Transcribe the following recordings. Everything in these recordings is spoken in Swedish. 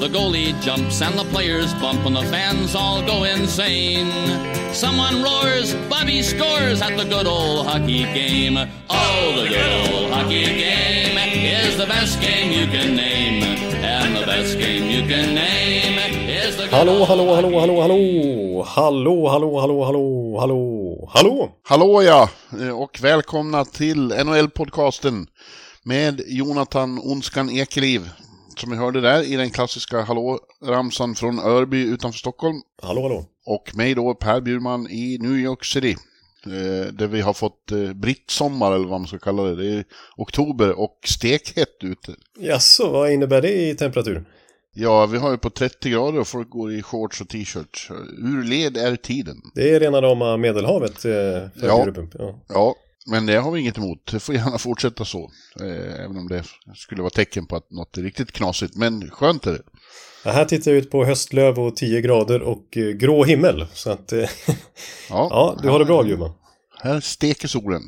The goalie jumps and the players bump, and the fans all go insane. Someone roars, Bobby scores at the good old hockey game. Oh, the good old hockey game is the best game you can name. And the best game you can name is the Hallå, hallå, hallå, hockey hallå, hallå! Hallå, hallå, hallå, hallå, hallå, hallå! Hallå ja, eh, och välkomna till NHL-podcasten med Jonathan Onskan Ekeliv. Som vi hörde där i den klassiska hallå-ramsan från Örby utanför Stockholm. Hallå, hallå! Och mig då, Per Bjurman i New York City. Eh, där vi har fått eh, brittsommar eller vad man ska kalla det. Det är oktober och stekhett ute. Jaså, vad innebär det i temperatur? Ja, vi har ju på 30 grader och folk går i shorts och t-shirts. Ur led är tiden. Det är rena rama Medelhavet eh, för Ja. Ja. Ja, men det har vi inget emot. Det får gärna fortsätta så. Eh, även om det skulle vara tecken på att något är riktigt knasigt. Men skönt är det. Ja, här tittar jag ut på höstlöv och 10 grader och eh, grå himmel. Så att, eh, Ja, ja, du har det bra Bjurman. Här steker solen.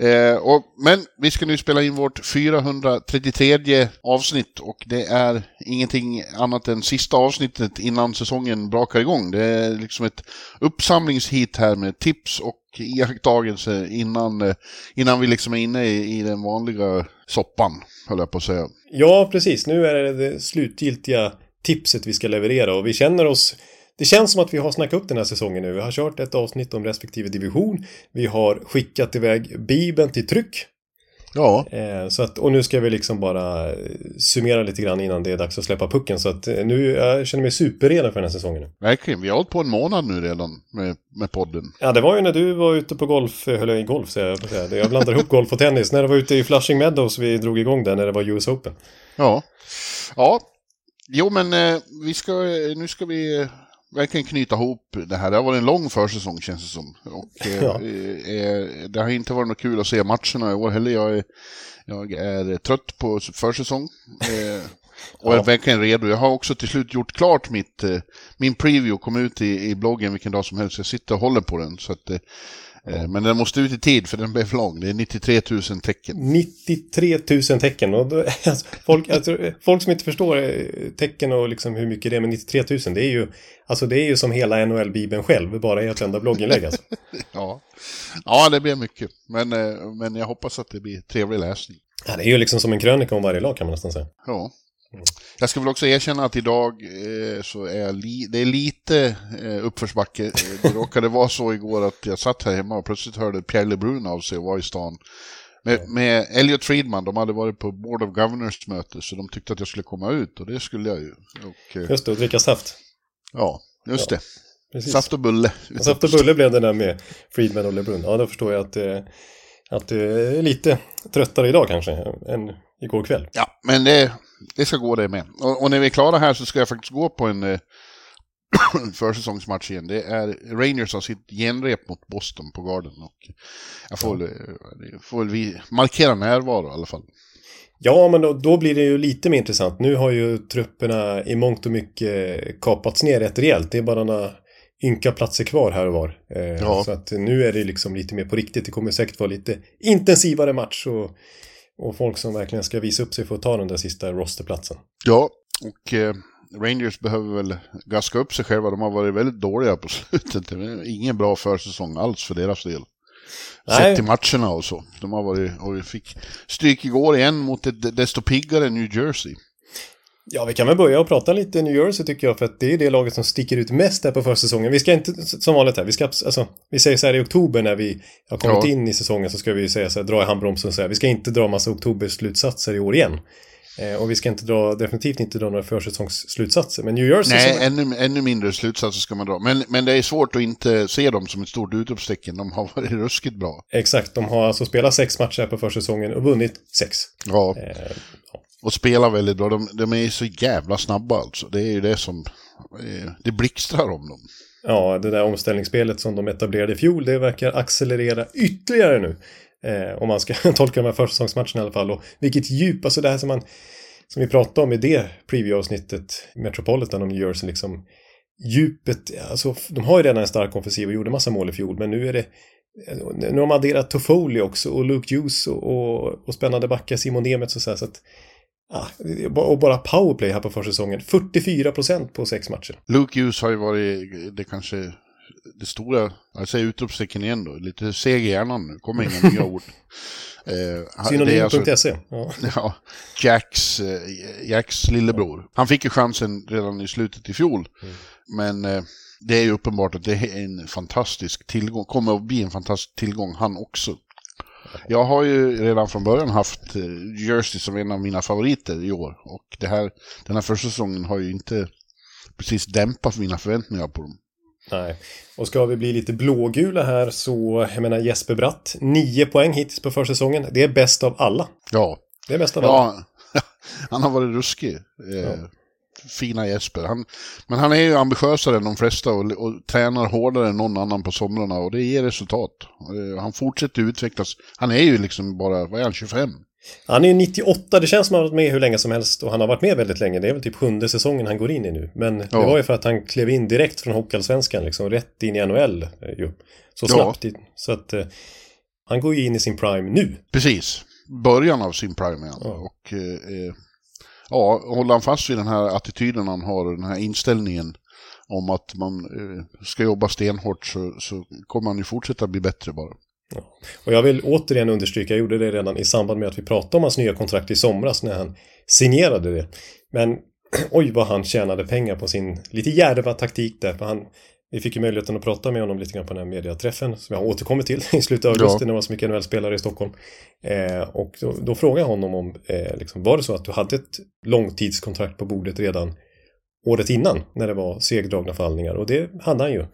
Eh, och, men vi ska nu spela in vårt 433 avsnitt och det är ingenting annat än sista avsnittet innan säsongen brakar igång. Det är liksom ett uppsamlingshit här med tips och iakttagelser innan, eh, innan vi liksom är inne i, i den vanliga soppan, höll jag på att säga. Ja, precis. Nu är det det slutgiltiga tipset vi ska leverera och vi känner oss det känns som att vi har snackat upp den här säsongen nu. Vi har kört ett avsnitt om respektive division. Vi har skickat iväg Bibeln till tryck. Ja, Eh, så att, och nu ska vi liksom bara eh, summera lite grann innan det är dags att släppa pucken. Så att eh, nu, jag känner mig superredo för den här säsongen. verkligen. Vi har hållit på en månad nu redan med, med podden. Ja, det var ju när du var ute på golf, höll jag i golf säger jag. Jag blandar ihop golf och tennis. När du var ute i Flushing Meadows vi drog igång där när det var US Open. Ja. Ja. Jo, men vi ska, nu ska vi verkligen knyta ihop det här. Det har varit en lång försäsong känns det som. Och, eh, Ja. eh, det har inte varit något kul att se matcherna i år heller. Jag är, jag är trött på försäsong. Eh, och är verkligen redo. Jag har också till slut gjort klart mitt, eh, min preview, kom ut i, i bloggen vilken dag som helst. Jag sitter och håller på den. Så att, eh, eh, Men den måste ut i tid för den blev för lång. Det är 93 000 tecken. 93 000 tecken. Och då, alltså, folk, alltså, folk som inte förstår eh, tecken och liksom hur mycket det är med 93 000. Det är ju, alltså, det är ju som hela NHL-bibeln själv, bara i ett enda blogginlägg. Alltså. Ja. ja, det blir mycket. Men, eh, men jag hoppas att det blir trevlig läsning. Ja, det är ju liksom som en krönika om varje lag kan man nästan säga. Ja. Jag ska väl också erkänna att idag eh, så är li- det är lite eh, uppförsbacke. Eh, Det råkade vara så igår att jag satt här hemma och plötsligt hörde Pierre LeBrun av sig och var i stan. Med, med Elliot Friedman, de hade varit på Board of Governors möte så de tyckte att jag skulle komma ut och det skulle jag ju. Och, eh, Just det, och dricka saft. ja, just det. Precis. Saft och bulle. Saft och bulle blev det där med Friedman och LeBrun. Ja, då förstår jag att, eh, att det är lite tröttare idag kanske än igår kväll. Ja, men det, det ska gå det med. Och, och när vi är klara här så ska jag faktiskt gå på en eh, försäsongsmatch igen. Det är Rangers som sitt genrep mot Boston på Garden. Och jag får, väl, eh, får väl vi markera närvaro i alla fall. Ja, men då, då blir det ju lite mer intressant. Nu har ju trupperna i mångt och mycket kapats ner rätt rejält. Det är bara några ynka platser kvar här och var. Eh, Ja. Så att nu är det liksom lite mer på riktigt. Det kommer säkert vara lite intensivare match och, och folk som verkligen ska visa upp sig för att ta den där sista rosterplatsen. Ja, och eh, Rangers behöver väl gaska upp sig själva. De har varit väldigt dåliga på slutet. Ingen bra försäsong alls för deras del. Nej. Sett till matcherna och så. De har varit, och vi fick stryk igår igen mot ett desto piggare New Jersey. Ja, vi kan väl börja och prata lite New Jersey tycker jag, för att det är det laget som sticker ut mest här på försäsongen. Vi ska inte, som vanligt här, vi ska, alltså, vi säger så här i oktober när vi har kommit Ja. in i säsongen så ska vi säga så här, dra i handbromsen och säga, vi ska inte dra massa oktoberslutsatser i år igen. Eh, och vi ska inte dra, definitivt inte dra några försäsongsslutsatser. Men New Jersey Nej, som, ännu, ännu mindre slutsatser ska man dra. Men, men det är svårt att inte se dem som ett stort utropstecken. De har varit ruskigt bra. exakt, de har alltså spelat sex matcher här på försäsongen och vunnit sex. Ja, Eh, och spelar väldigt bra. De, de är så jävla snabba alltså. Det är ju det som... Eh, det blixtrar om dem. Ja, det där omställningsspelet som de etablerade i fjol, det verkar accelerera ytterligare nu. Eh, om man ska tolka de här försäsongsmatcherna i alla fall. Och vilket djup, alltså det här som man som vi pratade om i det preview-avsnittet, Metropolitan om New Jersey, liksom djupet, alltså de har ju redan en stark offensiv och gjorde massa mål i fjol, men nu är det eh, nu har de adderat Toffoli också och Luke Hughes och, och, och spännande backar Simon Nemeth och så här, så att och bara powerplay här på försäsongen. 44% på sex matcher. Luke Hughes har ju varit det kanske det stora, jag säger utropstecken igen då, lite seg i hjärnan nu, kommer inga nya ord. Eh, är alltså- Synonym.se. Ja. Ja, Jacks, eh, Jacks lillebror. Han fick ju chansen redan i slutet i fjol. Men eh, det är ju uppenbart att det är en fantastisk tillgång, kommer att bli en fantastisk tillgång han också. Jag har ju redan från början haft eh, Jersey som en av mina favoriter i år. Och det här, den här första säsongen har ju inte precis dämpat mina förväntningar på dem. Nej. Och ska vi bli lite blågula här så, jag menar Jesper Bratt, 9 poäng hittills på försäsongen. Det är bäst av alla. Ja, Det är bäst av alla. ja han har varit ruskig. Eh, Fina Jesper. Han, men han är ju ambitiösare än de flesta och, och tränar hårdare än någon annan på somrarna och det ger resultat. Eh, han fortsätter utvecklas. Han är ju liksom bara, vad är han, 25? Han är ju 98, det känns som att han har varit med hur länge som helst och han har varit med väldigt länge. Det är väl typ sjunde säsongen han går in i nu. Men det Ja. var ju för att han klev in direkt från Hockeyallsvenskan, liksom rätt in i NHL eh, ju. Så Ja. snabbt. i- Så att eh, han går ju in i sin prime nu. Precis. Början av sin prime igen. Ja. Och eh, eh, ja, håller han fast vid den här attityden han har, den här inställningen om att man eh, ska jobba stenhårt så, så kommer han ju fortsätta bli bättre bara. Och jag vill återigen understryka, jag gjorde det redan i samband med att vi pratade om hans nya kontrakt i somras när han signerade det. Men oj vad han tjänade pengar på sin lite djärva taktik där. För han, vi fick ju möjligheten att prata med honom lite grann på den här mediaträffen som jag återkommer till i slutet av augusti Ja. när det var så mycket NHL-spelare i Stockholm. Eh, och då, då frågade jag honom om, eh, liksom, var det så att du hade ett långtidskontrakt på bordet redan året innan när det var segdragna förhandlingar och det hade han ju.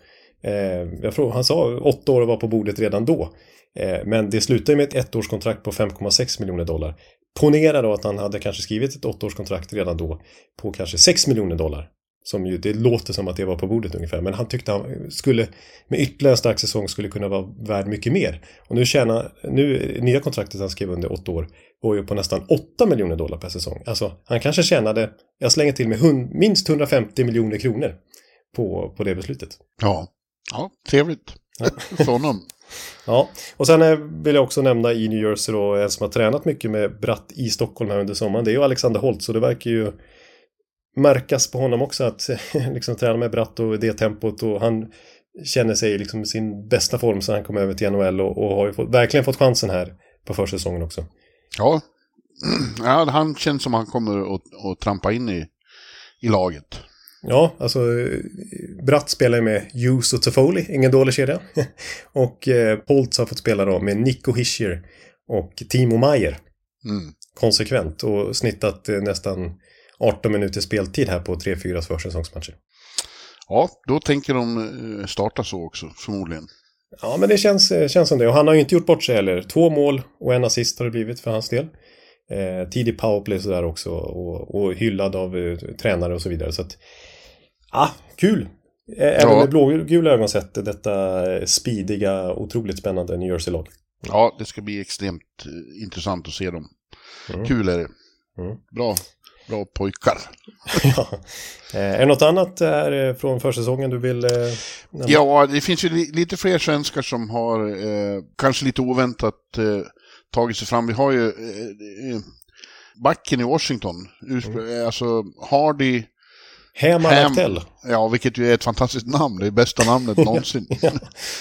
Eh, jag frågade, han sa åtta år var på bordet redan då. Eh, men det slutade med ett ettårskontrakt på 5,6 miljoner dollar. Ponera då att han hade kanske skrivit ett åttaårskontrakt redan då på kanske 6 miljoner dollar. Som ju, det låter som att det var på bordet ungefär. Men han tyckte han skulle, med ytterligare en stark säsong, skulle kunna vara värd mycket mer. Och nu tjänar, nu, nya kontraktet han skrev under åtta år var ju på nästan 8 miljoner dollar per säsong. Alltså, han kanske tjänade, jag slänger till med hund, minst 150 miljoner kronor på, på det beslutet. Ja, ja trevligt för honom. Ja, och sen eh, vill jag också nämna i New Jersey då, en som har tränat mycket med Bratt i Stockholm här under sommaren, det är ju Alexander Holt, så det verkar ju märkas på honom också att liksom träna med Bratt och det tempot och han känner sig liksom i sin bästa form sen han kom över till NHL och, och har ju fått, verkligen fått chansen här på försäsongen också. Ja. ja, han känns som han kommer att, att trampa in i, i laget. Ja, alltså Bratt spelar ju med Hughes och Toffoli, ingen dålig kedja. och eh, Holtz har fått spela då med Nico Hischier och Timo Maier. Mm. konsekvent och snittat eh, nästan 18 minuters speltid här på 3-4 försäsongsmatcher. Ja, då tänker de eh, starta så också, förmodligen. Ja, men det känns, eh, känns som det. Och han har ju inte gjort bort sig heller. Två mål och en assist har det blivit för hans del. Eh, tidig powerplay sådär också och, och hyllad av eh, tränare och så vidare. Så att, ah, kul! Även Ja. med blågula ögon sett detta eh, speediga, otroligt spännande New Jersey-lag. Ja, det ska bli extremt intressant att se dem. Mm. Kul är det. Mm. Bra, bra pojkar. ja. eh, är det något annat där eh, från försäsongen du vill eh, nämna? Ja, det finns ju li- lite fler svenskar som har eh, kanske lite oväntat eh, tagit sig fram. Vi har ju eh, backen i Washington, eh, alltså Hardy, Ham Ham, Aktell. ja, vilket ju är ett fantastiskt namn. Det är bästa namnet någonsin.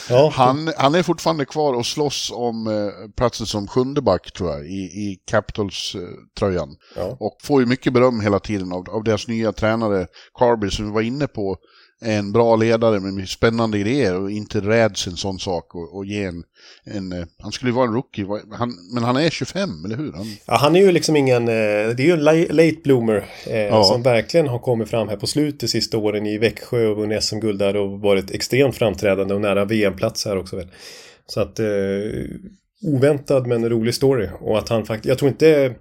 Ja, Han, han är fortfarande kvar och slåss om eh, platsen som sjunde back, tror jag, i, i Capitals-tröjan. Ja. Och får ju mycket beröm hela tiden av, av deras nya tränare, Carby, som vi var inne på. En bra ledare med spännande idéer och inte räds en sån sak och, och ge en, en... eh, Han skulle ju vara en rookie, han, men han är 25, eller hur? Han, Ja, han är ju liksom ingen, eh, det är ju en la- late bloomer eh, Ja. som verkligen har kommit fram här på slutet de sista åren i Växjö och vunnit SM-guld där och varit extremt framträdande och nära VM-plats här också väl. Så att eh, oväntad men rolig story och att han faktiskt, jag tror inte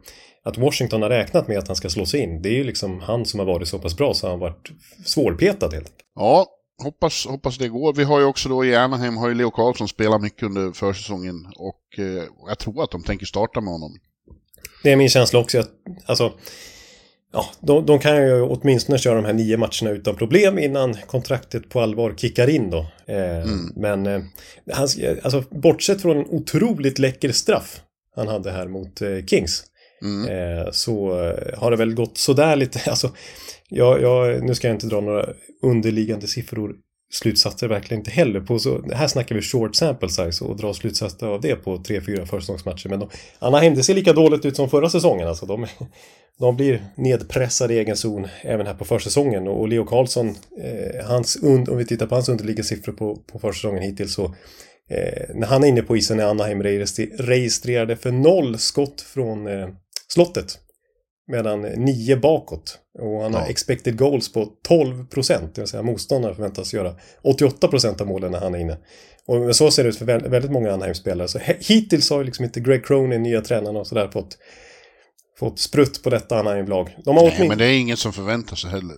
att Washington har räknat med att han ska slå sig in. Det är ju liksom han som har varit så pass bra så han har varit svårpetad helt enkelt. Ja, hoppas, hoppas det går. Vi har ju också då i Anaheim har ju Leo Karlsson spelat mycket under försäsongen och eh, jag tror att de tänker starta med honom. Det är min känsla också att, alltså, ja, de, de kan ju åtminstone köra de här nio matcherna utan problem innan kontraktet på allvar kickar in då. Eh, Men, eh, han, alltså, bortsett från en otroligt läcker straff han hade här mot eh, Mm. eh, så eh, har det väl gått sådär lite, alltså, jag, jag, nu ska jag inte dra några underliggande siffror slutsatser verkligen inte heller på så, här snackar vi short sample size och dra slutsatser av det på 3-4 försäsongsmatcher. Men de, Anaheim, det ser lika dåligt ut som förra säsongen. Alltså de, de blir nedpressade i egen zon även här på försäsongen. Och Leo Karlsson, eh, hans und, om vi tittar på hans underliggande siffror på, på försäsongen hittills så eh, när han är inne på isen är Anaheim registrerade för noll skott från eh, slottet. Medan nio bakåt. Och han har Ja. expected goals på 12 procent. Det vill säga motståndare förväntas göra 88 procent av målen när han är inne. Och så ser det ut för vä- väldigt många Anaheim-spelare. Så hittills har ju liksom inte Greg Cronin, nya tränaren och sådär fått, fått sprutt på detta Anaheim-lag. De har Nej, åtminstone... men det är ingen som förväntar sig heller.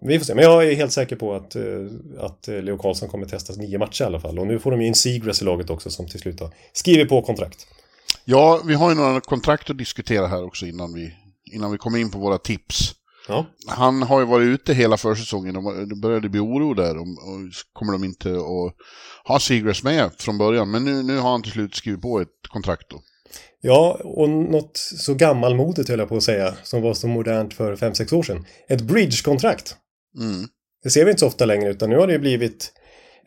Vi får se. Men jag är helt säker på att, eh, att eh, Leo Karlsson kommer testas nio matcher i alla fall. Och nu får de ju in Seagrass i laget också som till slut har skrivit på kontrakt. Ja, vi har ju några kontrakt att diskutera här också innan vi, innan vi kommer in på våra tips. Ja. Han har ju varit ute hela försäsongen och det började bli oro där. Om, och kommer de inte att ha Seagrass med från början. Men nu, nu har han till slut skrivit på ett kontrakt då. Ja, och något så gammalmodigt höll jag på att säga, som var så modernt för 5-6 år sedan. Ett bridge-kontrakt. Mm. Det ser vi inte så ofta längre, utan nu har det ju blivit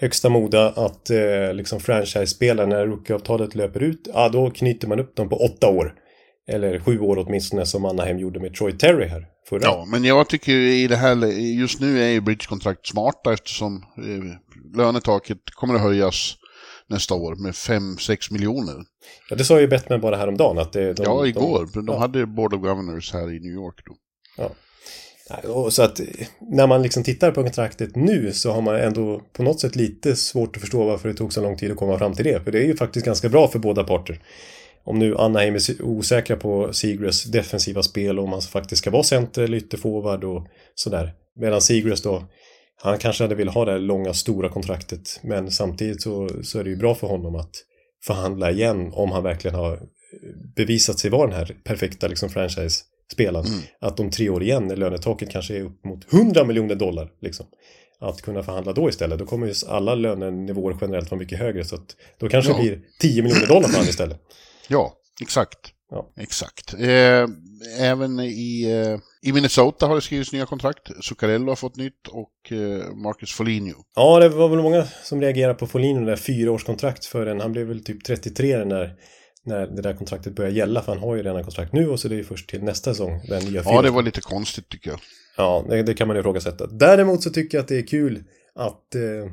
högsta moda att eh, liksom franchise-spelare, när rookieavtalet löper ut, ja då knyter man upp dem på åtta år. Eller sju år åtminstone, som Anaheim gjorde med Troy Terry här förra. Ja, men jag tycker i det här, just nu är ju bridgekontrakt smarta eftersom eh, lönetaket kommer att höjas nästa år med 5-6 miljoner. Ja, det sa ju Bettman bara häromdagen att det, de, ja, igår. De, De, ja. hade Board of Governors här i New York då. Och så att när man liksom tittar på kontraktet nu så har man ändå på något sätt lite svårt att förstå varför det tog så lång tid att komma fram till det. För det är ju faktiskt ganska bra för båda parter. Om nu Anaheim är osäkra på Seagrass defensiva spel och om han faktiskt ska vara center eller ytterforward och sådär. Medan Seagrass då, han kanske hade velat ha det här långa stora kontraktet. Men samtidigt så, så är det ju bra för honom att förhandla igen om han verkligen har bevisat sig vara den här perfekta liksom, franchise-spelaren. Att om tre år igen när lönetaket kanske är upp mot 100 miljoner dollar. Liksom, att kunna förhandla då istället. Då kommer ju alla lönenivåer generellt vara mycket högre. Så att då kanske Ja. det blir 10 miljoner dollar för honom istället. Ja, exakt. Ja. Exakt. Eh, även i, eh, i Minnesota har det skrivits nya kontrakt. Zuccarello har fått nytt och eh, Marcus Foligno. Ja, det var väl många som reagerade på Folin där fyraårskontrakt för en. Han blev väl typ 33 när, när det där kontraktet började gälla. För han har ju redan kontrakt nu och så det är ju först till nästa säsong. Den nya Ja, det var lite konstigt tycker jag. Ja, det, det kan man ifrågasätta. Däremot så tycker jag att det är kul att eh,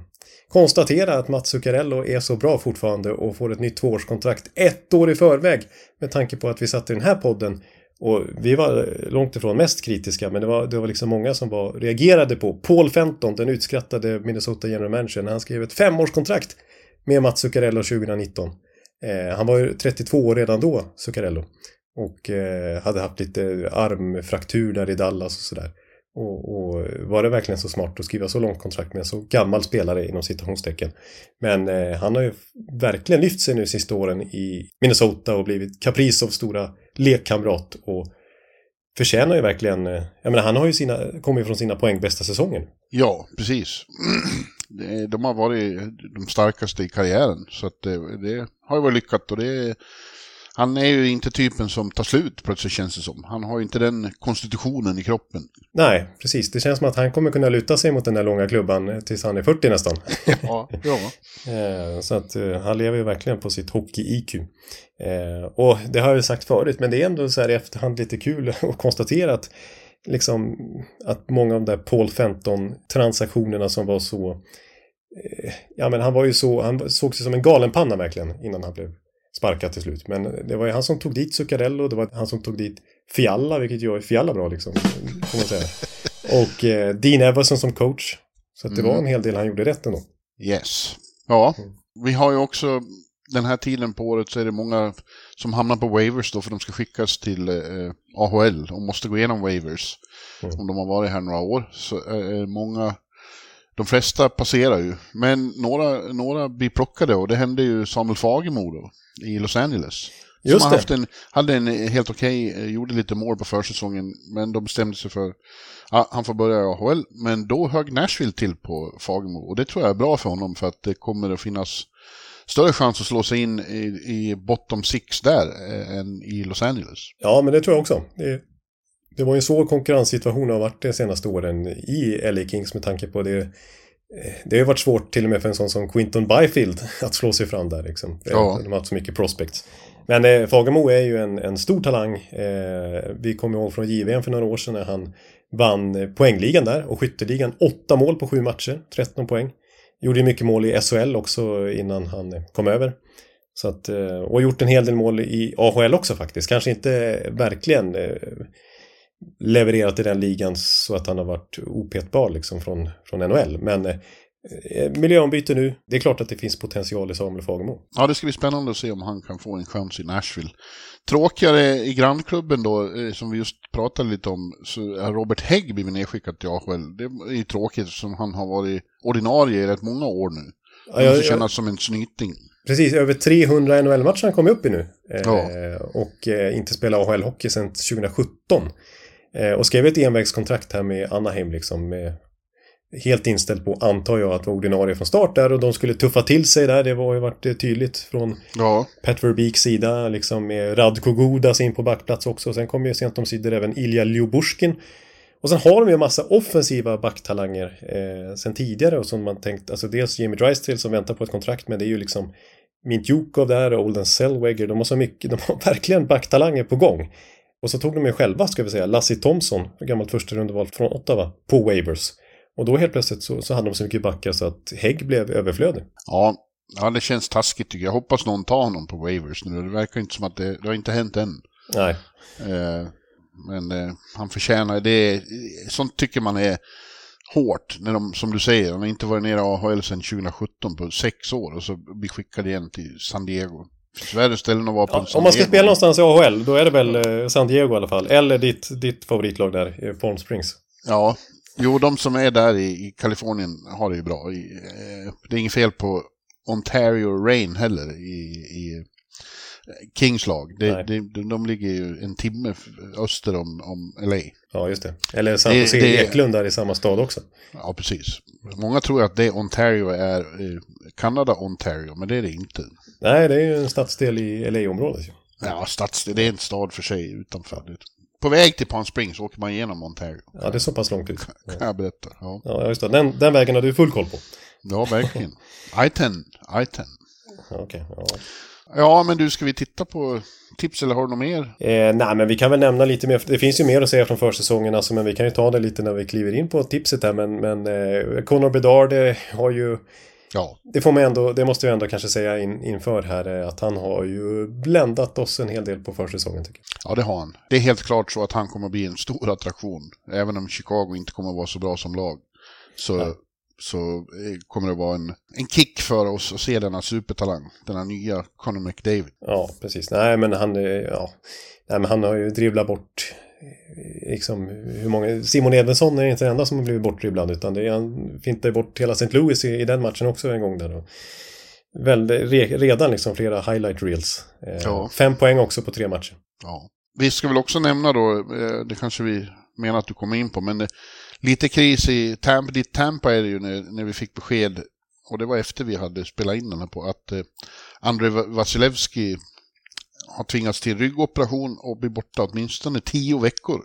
konstatera att Mats Zuccarello är så bra fortfarande och får ett nytt tvåårskontrakt ett år i förväg. Med tanke på att vi satt i den här podden och vi var långt ifrån mest kritiska men det var, det var liksom många som var, reagerade på Paul Fenton, den utskrattade Minnesota General Manager, när han skrev ett femårskontrakt med Mats Zuccarello 2019. Eh, han var ju 32 år redan då, Zuccarello. Och eh, hade haft lite armfraktur där i Dallas och sådär. Och, och var det verkligen så smart att skriva så långt kontrakt med en så gammal spelare inom citationstecken. Men eh, han har ju verkligen lyft sig nu sista åren i Minnesota och blivit Kaprizovs stora lekkamrat och förtjänar ju verkligen, eh, jag menar han har ju sina, kommit från sina poängbästa säsonger. Ja, precis. De har varit de starkaste i karriären. Så att det, det har ju varit lyckat och det han är ju inte typen som tar slut plötsligt känns det som. Han har ju inte den konstitutionen i kroppen. Nej, precis. Det känns som att han kommer kunna luta sig mot den där långa klubban tills han är 40 nästan. Ja, ja. Eh, Så att eh, han lever ju verkligen på sitt hockey-IQ. Eh, Och det har jag ju sagt förut, men det är ändå så här i efterhand lite kul att konstatera att liksom att många av de där Paul Fenton-transaktionerna som var så eh, Ja men han var ju så, han såg sig som en galenpanna verkligen innan han blev sparkad till slut. Men det var ju han som tog dit Zuccarello, det var han som tog dit Fialla, vilket gör Fialla bra liksom, får man säga. Och eh, Dean Everson som coach. Så det var en hel del han gjorde rätt ändå. Yes. Ja, vi har ju också den här tiden på året så är det många som hamnar på waivers då för de ska skickas till eh, AHL och måste gå igenom waivers. Om de har varit här några år så är många, de flesta passerar ju. Men några, några blir plockade och det hände ju Samuel Fagemo då i Los Angeles. Just som haft en, hade en helt okej, eh, gjorde lite mål på försäsongen, men de bestämde sig för Ja, han får börja i AHL, men då högg Nashville till på Fagemo. Och det tror jag är bra för honom för att det kommer att finnas större chans att slå sig in i, i bottom six där eh, än i Los Angeles. Ja, men det tror jag också. Det, det var ju en svår konkurrenssituation har varit de senaste åren i LA Kings med tanke på det. eh, Det har ju varit svårt till och med för en sån som Quinton Byfield att slå sig fram där. Liksom. Ja. De har haft så mycket prospects. Men eh, Fagemo är ju en, en stor talang. Eh, vi kommer ihåg från JVM för några år sedan när han vann eh, poängligan där och skytteligan. Åtta mål på sju matcher, 13 poäng. Gjorde ju mycket mål i SHL också innan han kom över. Så att, eh, och gjort en hel del mål i AHL också faktiskt. Kanske inte verkligen eh, levererat i den ligan så att han har varit opetbar liksom från, från NHL. Men eh, eh, miljöombyte nu. Det är klart att det finns potential i Samuel Fagemo. Ja, det ska bli spännande att se om han kan få en chans i Nashville. Tråkigare i grannklubben då, eh, som vi just pratade lite om, så har Robert Hägg blivit nedskickad till AHL. Det är ju tråkigt som han har varit ordinarie i rätt många år nu. Det måste jag- kännas som en snyting. Precis, över 300 NHL-matcher han kom upp i nu. Eh, Ja. Och eh, inte spelat AHL-hockey sedan 2017. Eh, och skrev ett envägskontrakt här med Anaheim liksom. Med, helt inställd på, antar jag, att vara ordinarie från start där. Och de skulle tuffa till sig där. Det var ju varit eh, tydligt från Ja, Pat Verbeeks sida. Liksom med Radko Gudas in på backplats också. Sen kom ju sent om sidor även Ilja Ljubushkin. Och sen har de ju en massa offensiva backtalanger eh, sen tidigare och som man tänkt, alltså dels Jimmy Drysdale som väntar på ett kontrakt men det är ju liksom Mintjukov där och Olden Zellweger, de har så mycket, de har verkligen backtalanger på gång. Och så tog de ju själva, ska vi säga, Lassie Thompson, gammalt första rundeval från Ottawa, på waivers. Och då helt plötsligt så, så hade de så mycket backar så att Hägg blev överflödig. ja, ja, det känns taskigt tycker jag. Jag hoppas någon tar honom på waivers nu. Det verkar inte som att det, det har inte hänt än. Nej, Eh, men eh, han förtjänar det. Sånt tycker man är hårt. När de, som du säger, han har inte varit nere i AHL sedan 2017 på sex år och så blir skickad igen till San Diego. Värre ställen att vara på Ja, om man ska spela någonstans i AHL, då är det väl eh, San Diego i alla fall. Eller ditt, ditt favoritlag där, Palm Springs. Ja, jo, de som är där i, Kalifornien har det ju bra. Eh, det är inget fel på Ontario Rain heller i, i Kings lag. Det, det, de, de ligger ju en timme öster om, om LA. Ja, just det. Eller San Jose det- Eklund där i samma stad också. Ja, precis. Många tror att det Ontario är eh, Kanada Ontario, men det är det inte. Nej, det är ju en stadsdel i LA-området. Ja, stadsdel, det är en stad för sig utanför. På väg till Palm Springs åker man igenom Ontario, Ja, det är så pass långt ut. kan jag berätta. Ja, Ja, just det. Den, den vägen har du full koll på. ja verkligen. I-10, I-10. Ja, Okej, ja. Ja, men du, ska vi titta på tips eller har du något mer? Eh, nej, men vi kan väl nämna lite mer. Det finns ju mer att säga från försäsongen, alltså, men vi kan ju ta det lite när vi kliver in på tipset här. Men, men eh, Conor Bedard eh, har ju, Ja, det får man ändå, det måste vi ändå kanske säga in, inför här, eh, att han har ju bländat oss en hel del på försäsongen tycker jag. ja, det har han. Det är helt klart så att han kommer att bli en stor attraktion. Även om Chicago inte kommer att vara så bra som lag. Så, så eh, kommer det vara en, en kick för oss att se denna supertalang. Denna nya Conor McDavid. Ja, precis. Nej, men han, eh, ja, nej, men han har ju dribblat bort liksom hur många... Simon Edvinsson är inte den enda som har blivit bortdribblad utan det är han fintade bort hela St. Louis i, i den matchen också en gång där. Väldigt, re, redan liksom flera highlight reels. Eh, Ja. Fem poäng också på tre matcher. Ja. Vi ska väl också nämna då, eh, det kanske vi menar att du kommer in på, men eh, lite kris i Tampa, ditt Tampa är det ju när, när vi fick besked, och det var efter vi hade spelat in den här på, att eh, Andrei Va- Vasilevski har tvingats till ryggoperation och blir borta åtminstone tio veckor.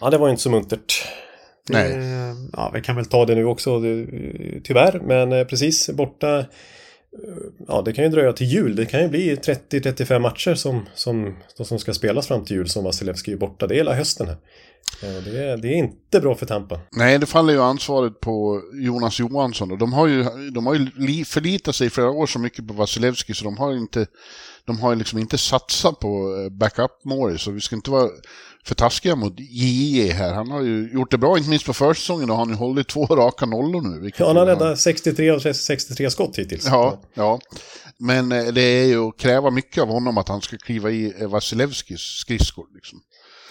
Ja, det var inte så muntert. Nej. Ja, vi kan väl ta det nu också, tyvärr. Men eh, precis borta. eh, Ja, det kan ju dröja till jul. Det kan ju bli 30-35 matcher som, som, som ska spelas fram till jul som Vasilevski är borta. Det är hela hösten här. Eh, Det är, det är inte bra för Tampa. Nej, det faller ju ansvaret på Jonas Johansson. De har ju, de har ju li- förlitat sig i flera år så mycket på Vasilevski så de har ju inte, de har ju liksom inte satsat på eh, backup Morris. Så vi ska inte vara för taskiga mot JJ här. Han har ju gjort det bra, inte minst på försäsongen. Och han har ju hållit två raka nollor nu. Ja, han har räddat 63 av 63 skott hittills. Ja, ja. Men eh, det är ju att kräva mycket av honom att han ska kliva i eh, Vasilevskis skridskor. Liksom.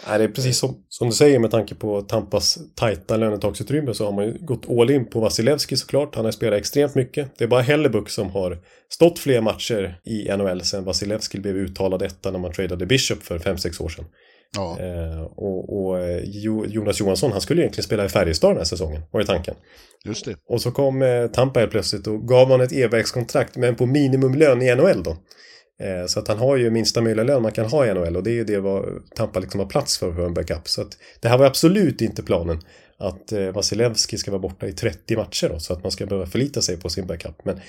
Nej, det är precis som, som du säger med tanke på Tampas tajta lönetaksutrymme så har man ju gått all in på Vasilevski såklart. Han har spelat extremt mycket. Det är bara Hellebuck som har stått fler matcher i NHL sedan Vasilevski blev uttalad etta när man tradade Bishop för 5-6 år sedan. Ja. Eh, och och eh, jo, Jonas Johansson, han skulle egentligen spela i Färjestad den här säsongen, var ju tanken. Just det. Och så kom eh, Tampa helt plötsligt och gav honom ett e-vägskontrakt men på minimumlön i NHL då. Eh, så att han har ju minsta möjliga lön man kan ha i NHL och det är ju det vad Tampa liksom har plats för för en backup. Så att det här var absolut inte planen att eh, Vasilevski ska vara borta i 30 matcher då så att man ska behöva förlita sig på sin backup. Men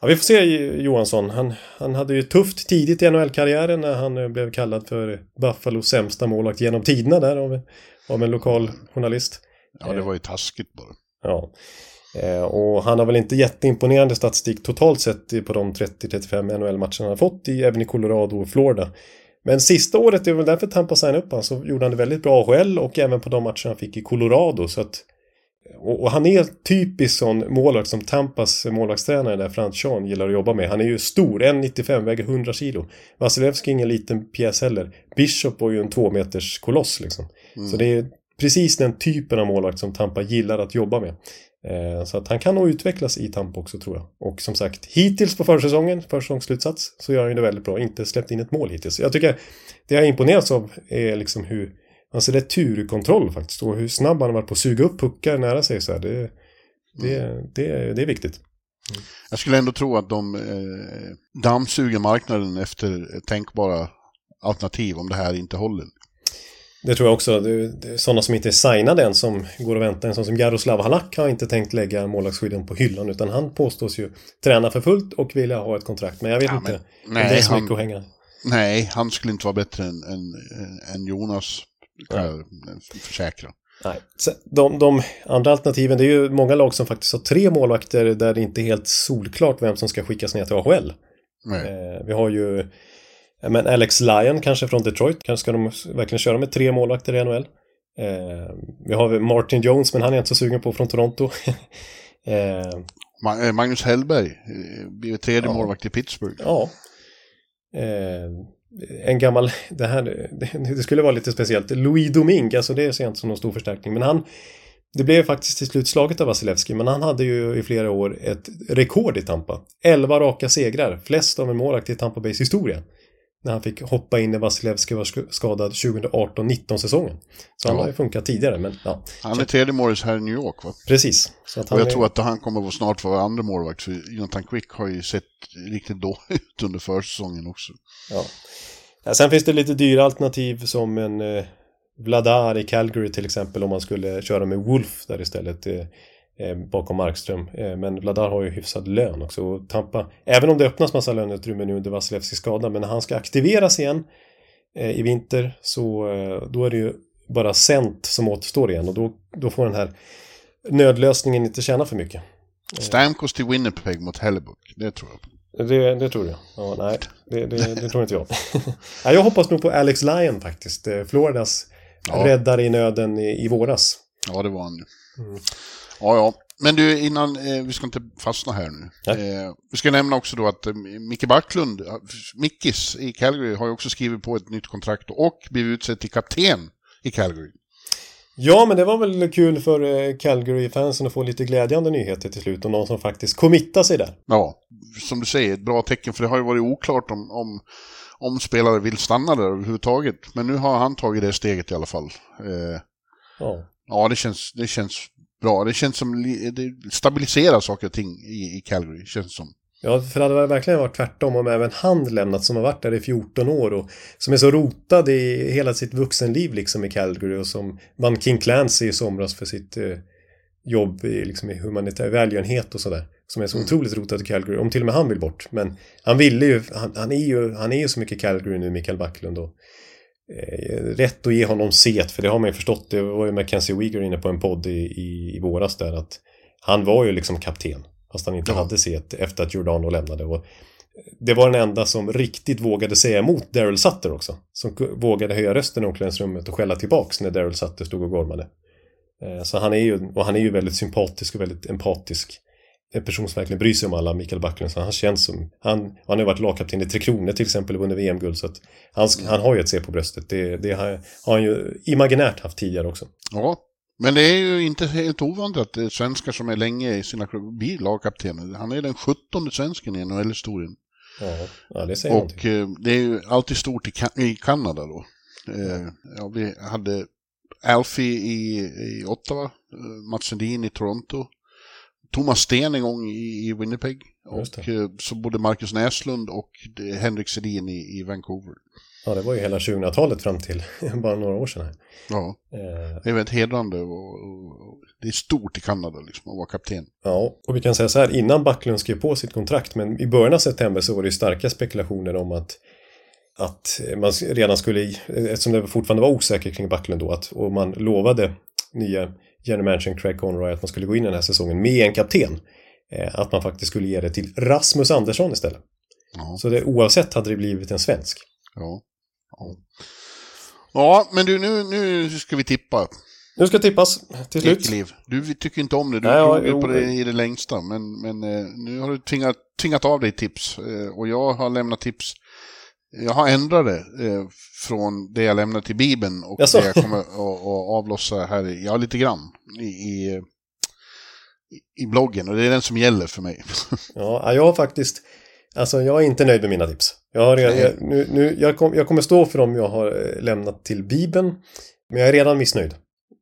ja, vi får se Johansson. Han, han hade ju tufft tidigt i NHL-karriären när han eh, blev kallad för Buffalos sämsta målvakt genom tiderna där av, av en lokal journalist. Ja, det var ju taskigt bara. Ja. Eh, och han har väl inte jätteimponerande statistik totalt sett på de 30-35 NHL-matcherna han har fått i, även i Colorado och Florida. Men sista året, det är väl därför Tampa signade upp honom, så gjorde han det väldigt bra AHL och även på de matcherna han fick i Colorado. Så att, och, och han är typisk sån målvakt som Tampas målvaktstränare där Frans Sean gillar att jobba med. Han är ju stor, 1,95, väger 100 kilo. Vasilevski är ingen liten pjäs heller. Bishop var ju en två meters koloss liksom. Så det är precis den typen av målvakt som Tampa gillar att jobba med. Eh, så att han kan nog utvecklas i Tampa också tror jag. Och som sagt, hittills på försäsongen, försäsongsslutsats, så gör han ju det väldigt bra. Inte släppt in ett mål hittills. Jag tycker det jag imponerats av är liksom hur alltså hans returkontroll faktiskt och hur snabb han har varit på att suga upp puckar nära sig så här. Det, det, det, det är viktigt. Jag skulle ändå tro att de eh, dammsuger marknaden efter tänkbara alternativ om det här inte håller. Det tror jag också. Sådana som inte är signade än som går och väntar. En sån som Jaroslav Halak har inte tänkt lägga målvaktsskydden på hyllan utan han påstås ju träna för fullt och vilja ha ett kontrakt. Men jag vet Ja, inte. men- nej, det är så han- mycket att hänga. Nej, han skulle inte vara bättre än, än, än Jonas, kan jag försäkra. Nej. De, de andra alternativen, det är ju många lag som faktiskt har tre målvakter där det inte är helt solklart vem som ska skickas ner till AHL. Eh, vi har ju ja, men Alex Lyon kanske från Detroit. Kanske ska de verkligen köra med tre målvakter i NHL. Eh, vi har Martin Jones, men han är jag inte så sugen på från Toronto. eh, eh, Magnus Hellberg eh, blir tredje målvakt i Pittsburgh. Ja. Eh, en gammal, det här, det, det skulle vara lite speciellt. Louis Domingue, alltså det ser jag inte som någon stor förstärkning. Men han, det blev faktiskt till slut slaget av Vasilevski, men han hade ju i flera år ett rekord i Tampa. 11 raka segrar, flest av en målvakt i Tampa Bays historia. När han fick hoppa in när Vasilevski var sk- skadad 2018-19 säsongen. Så han Ja. har ju funkat tidigare, men ja. Han är tredje målis här i New York va? Precis. Så att han Och jag är- tror att han kommer att snart vara andra målvakt för Jonathan Quick har ju sett riktigt dåligt ut under försäsongen också. Ja. Ja, sen finns det lite dyra alternativ som en eh, Vladar i Calgary till exempel om man skulle köra med Wolf där istället eh, bakom Markström. Eh, men Vladar har ju hyfsad lön också. Och Tampa, även om det öppnas massa löneutrymme nu under Vasilevskis skada, men när han ska aktiveras igen eh, i vinter så eh, då är det ju bara cent som återstår igen och då, då får den här nödlösningen inte tjäna för mycket. Stamkos till Winnipeg mot Hellebuck, det tror jag. Det, det tror jag. Ja, nej, det, det, det tror inte jag. ja, jag hoppas nog på Alex Lyon faktiskt. Eh, Floridas Ja. räddare i nöden i, i våras. Ja, det var han ju. Ja, ja. Men du, innan, eh, vi ska inte fastna här nu. Eh, vi ska nämna också då att eh, Micke Backlund, eh, Mickis i Calgary, har ju också skrivit på ett nytt kontrakt och blivit utsedd till kapten i Calgary. Ja, men det var väl kul för eh, Calgary-fansen att få lite glädjande nyheter till slut. Och någon som faktiskt committar sig där. Ja, som du säger, ett bra tecken, för det har ju varit oklart om, om, om spelare vill stanna där överhuvudtaget. Men nu har han tagit det steget i alla fall. Eh, Ja. ja, det känns, det känns bra. Det känns som det stabiliserar saker och ting i, i Calgary, känns som. Ja, för det hade verkligen varit tvärtom om även han lämnat som har varit där i 14 år och som är så rotad i hela sitt vuxenliv liksom i Calgary och som vann King Clancy i somras för sitt eh, jobb i, liksom, i humanitär välgörenhet och sådär. Som är så Mm. otroligt rotad i Calgary, om till och med han vill bort. Men han ville ju, han, han, är ju, han är ju så mycket Calgary nu, Mikael Backlund. Och, rätt att ge honom set, för det har man ju förstått. Det var ju Mackenzie Weegar inne på en podd i, i, i våras där att han var ju liksom kapten. Fast han inte Ja. hade set efter att Giordano lämnade. Och det var den enda som riktigt vågade säga emot Daryl Sutter också. Som vågade höja rösten i omklädningsrummet och skälla tillbaks när Daryl Sutter stod och gormade. Eh, Så han är ju, och han är ju väldigt sympatisk och väldigt empatisk. En person som verkligen bryr sig om alla, Mikael Backlund. Så han känns som, han, han har varit lagkapten i Tre Kronor till exempel och vunnit VM-guld. Så att han, han har ju ett C på bröstet. Det, det har, har han ju imaginärt haft tidigare också. Ja, men det är ju inte helt ovanligt att svenskar som är länge i sina klubbar blir lagkaptener. Han är den 17 svensken i NHL-historien. Ja, ja det säger. Och eh, det är ju alltid stort i, Ka- i Kanada då. Eh, ja, vi hade Alfie i, i Ottawa, eh, Mats Sundin i Toronto, Thomas Sten en gång i, i Winnipeg. Och eh, så både Marcus Näslund och eh, Henrik Sedin i, i Vancouver. Ja, det var ju hela 2000-talet fram till bara några år sedan. Här. Ja, Eh, det är väldigt hedrande och, och, och det är stort i Kanada liksom att vara kapten. Ja, och vi kan säga så här innan Backlund skrev på sitt kontrakt, men i början av september så var det ju starka spekulationer om att att man redan skulle, eftersom det fortfarande var osäkert kring Backlund då, att, och man lovade nya general manager Craig Conroy att man skulle gå in i den här säsongen med en kapten. eh, Att man faktiskt skulle ge det till Rasmus Andersson istället. Ja. Så det, oavsett hade det blivit en svensk. Ja. Ja, ja men du, nu, nu ska vi tippa. Nu ska tippas till slut. Ekeliv. Du tycker inte om det, du Nej, ja, på det i det längsta. Men, men eh, nu har du tvingat, tvingat av dig tips. Eh, och jag har lämnat tips. Jag har ändrat det eh, från det jag lämnade till Bibeln och Jaså? det jag kommer att avlossa här, ja lite grann, i, i, i bloggen. Och det är den som gäller för mig. Ja, jag har faktiskt... Alltså jag är inte nöjd med mina tips. Jag, har redan, jag, nu, nu, jag, kom, jag kommer stå för dem jag har eh, lämnat till Bibeln. Men jag är redan missnöjd.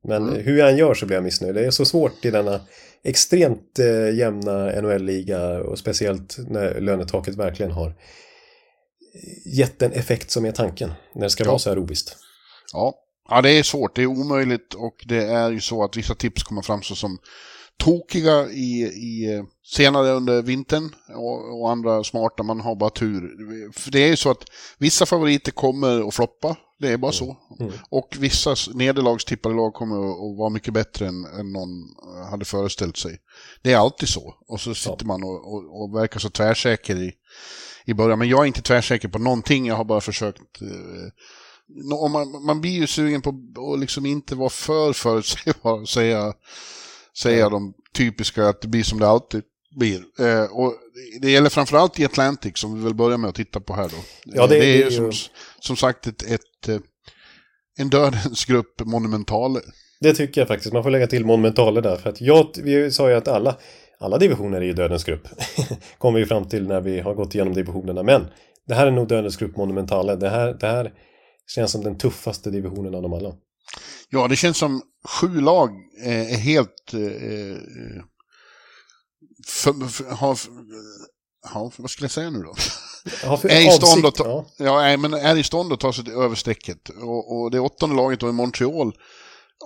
Men Mm. hur jag än gör så blir jag missnöjd. Det är så svårt i denna extremt eh, jämna NHL-liga och speciellt när lönetaket verkligen har gett den effekt som är tanken. När det ska Ja. vara så här ovisst. Ja. ja, det är svårt. Det är omöjligt och det är ju så att vissa tips kommer framstå som tokiga i, i senare under vintern och, och andra smarta, man har bara tur. För det är ju så att vissa favoriter kommer att floppa, det är bara så. Mm. Och vissa nederlagstippade lag kommer att vara mycket bättre än, än någon hade föreställt sig. Det är alltid så. Och så sitter man och, och, och verkar så tvärsäker i, i början. Men jag är inte tvärsäker på någonting, jag har bara försökt eh, om man, man blir ju sugen på att liksom inte vara för förutsägbar och säga, säga de typiska att det blir som det alltid blir. Eh, och det gäller framförallt i Atlantic som vi vill börja med att titta på här då. Ja, det- Eh, är det är ju ju- som, som sagt ett, ett, eh, en dödens grupp monumentale. Det tycker jag faktiskt. Man får lägga till monumentaler där. För att jag, vi sa ju att alla, alla divisioner är ju dödens grupp. Kommer vi fram till när vi har gått igenom divisionerna. Men det här är nog dödens grupp monumentale. Det här, det här känns som den tuffaste divisionen av dem alla. Ja, det känns som sju lag eh, är helt... Eh, för, för, har, ja, vad skulle jag säga nu då? Ja, för är i stånd att avsikt, ta, ja. ja. nej, men är i stånd att ta sig över strecket. Och, och det åttonde laget då i Montreal.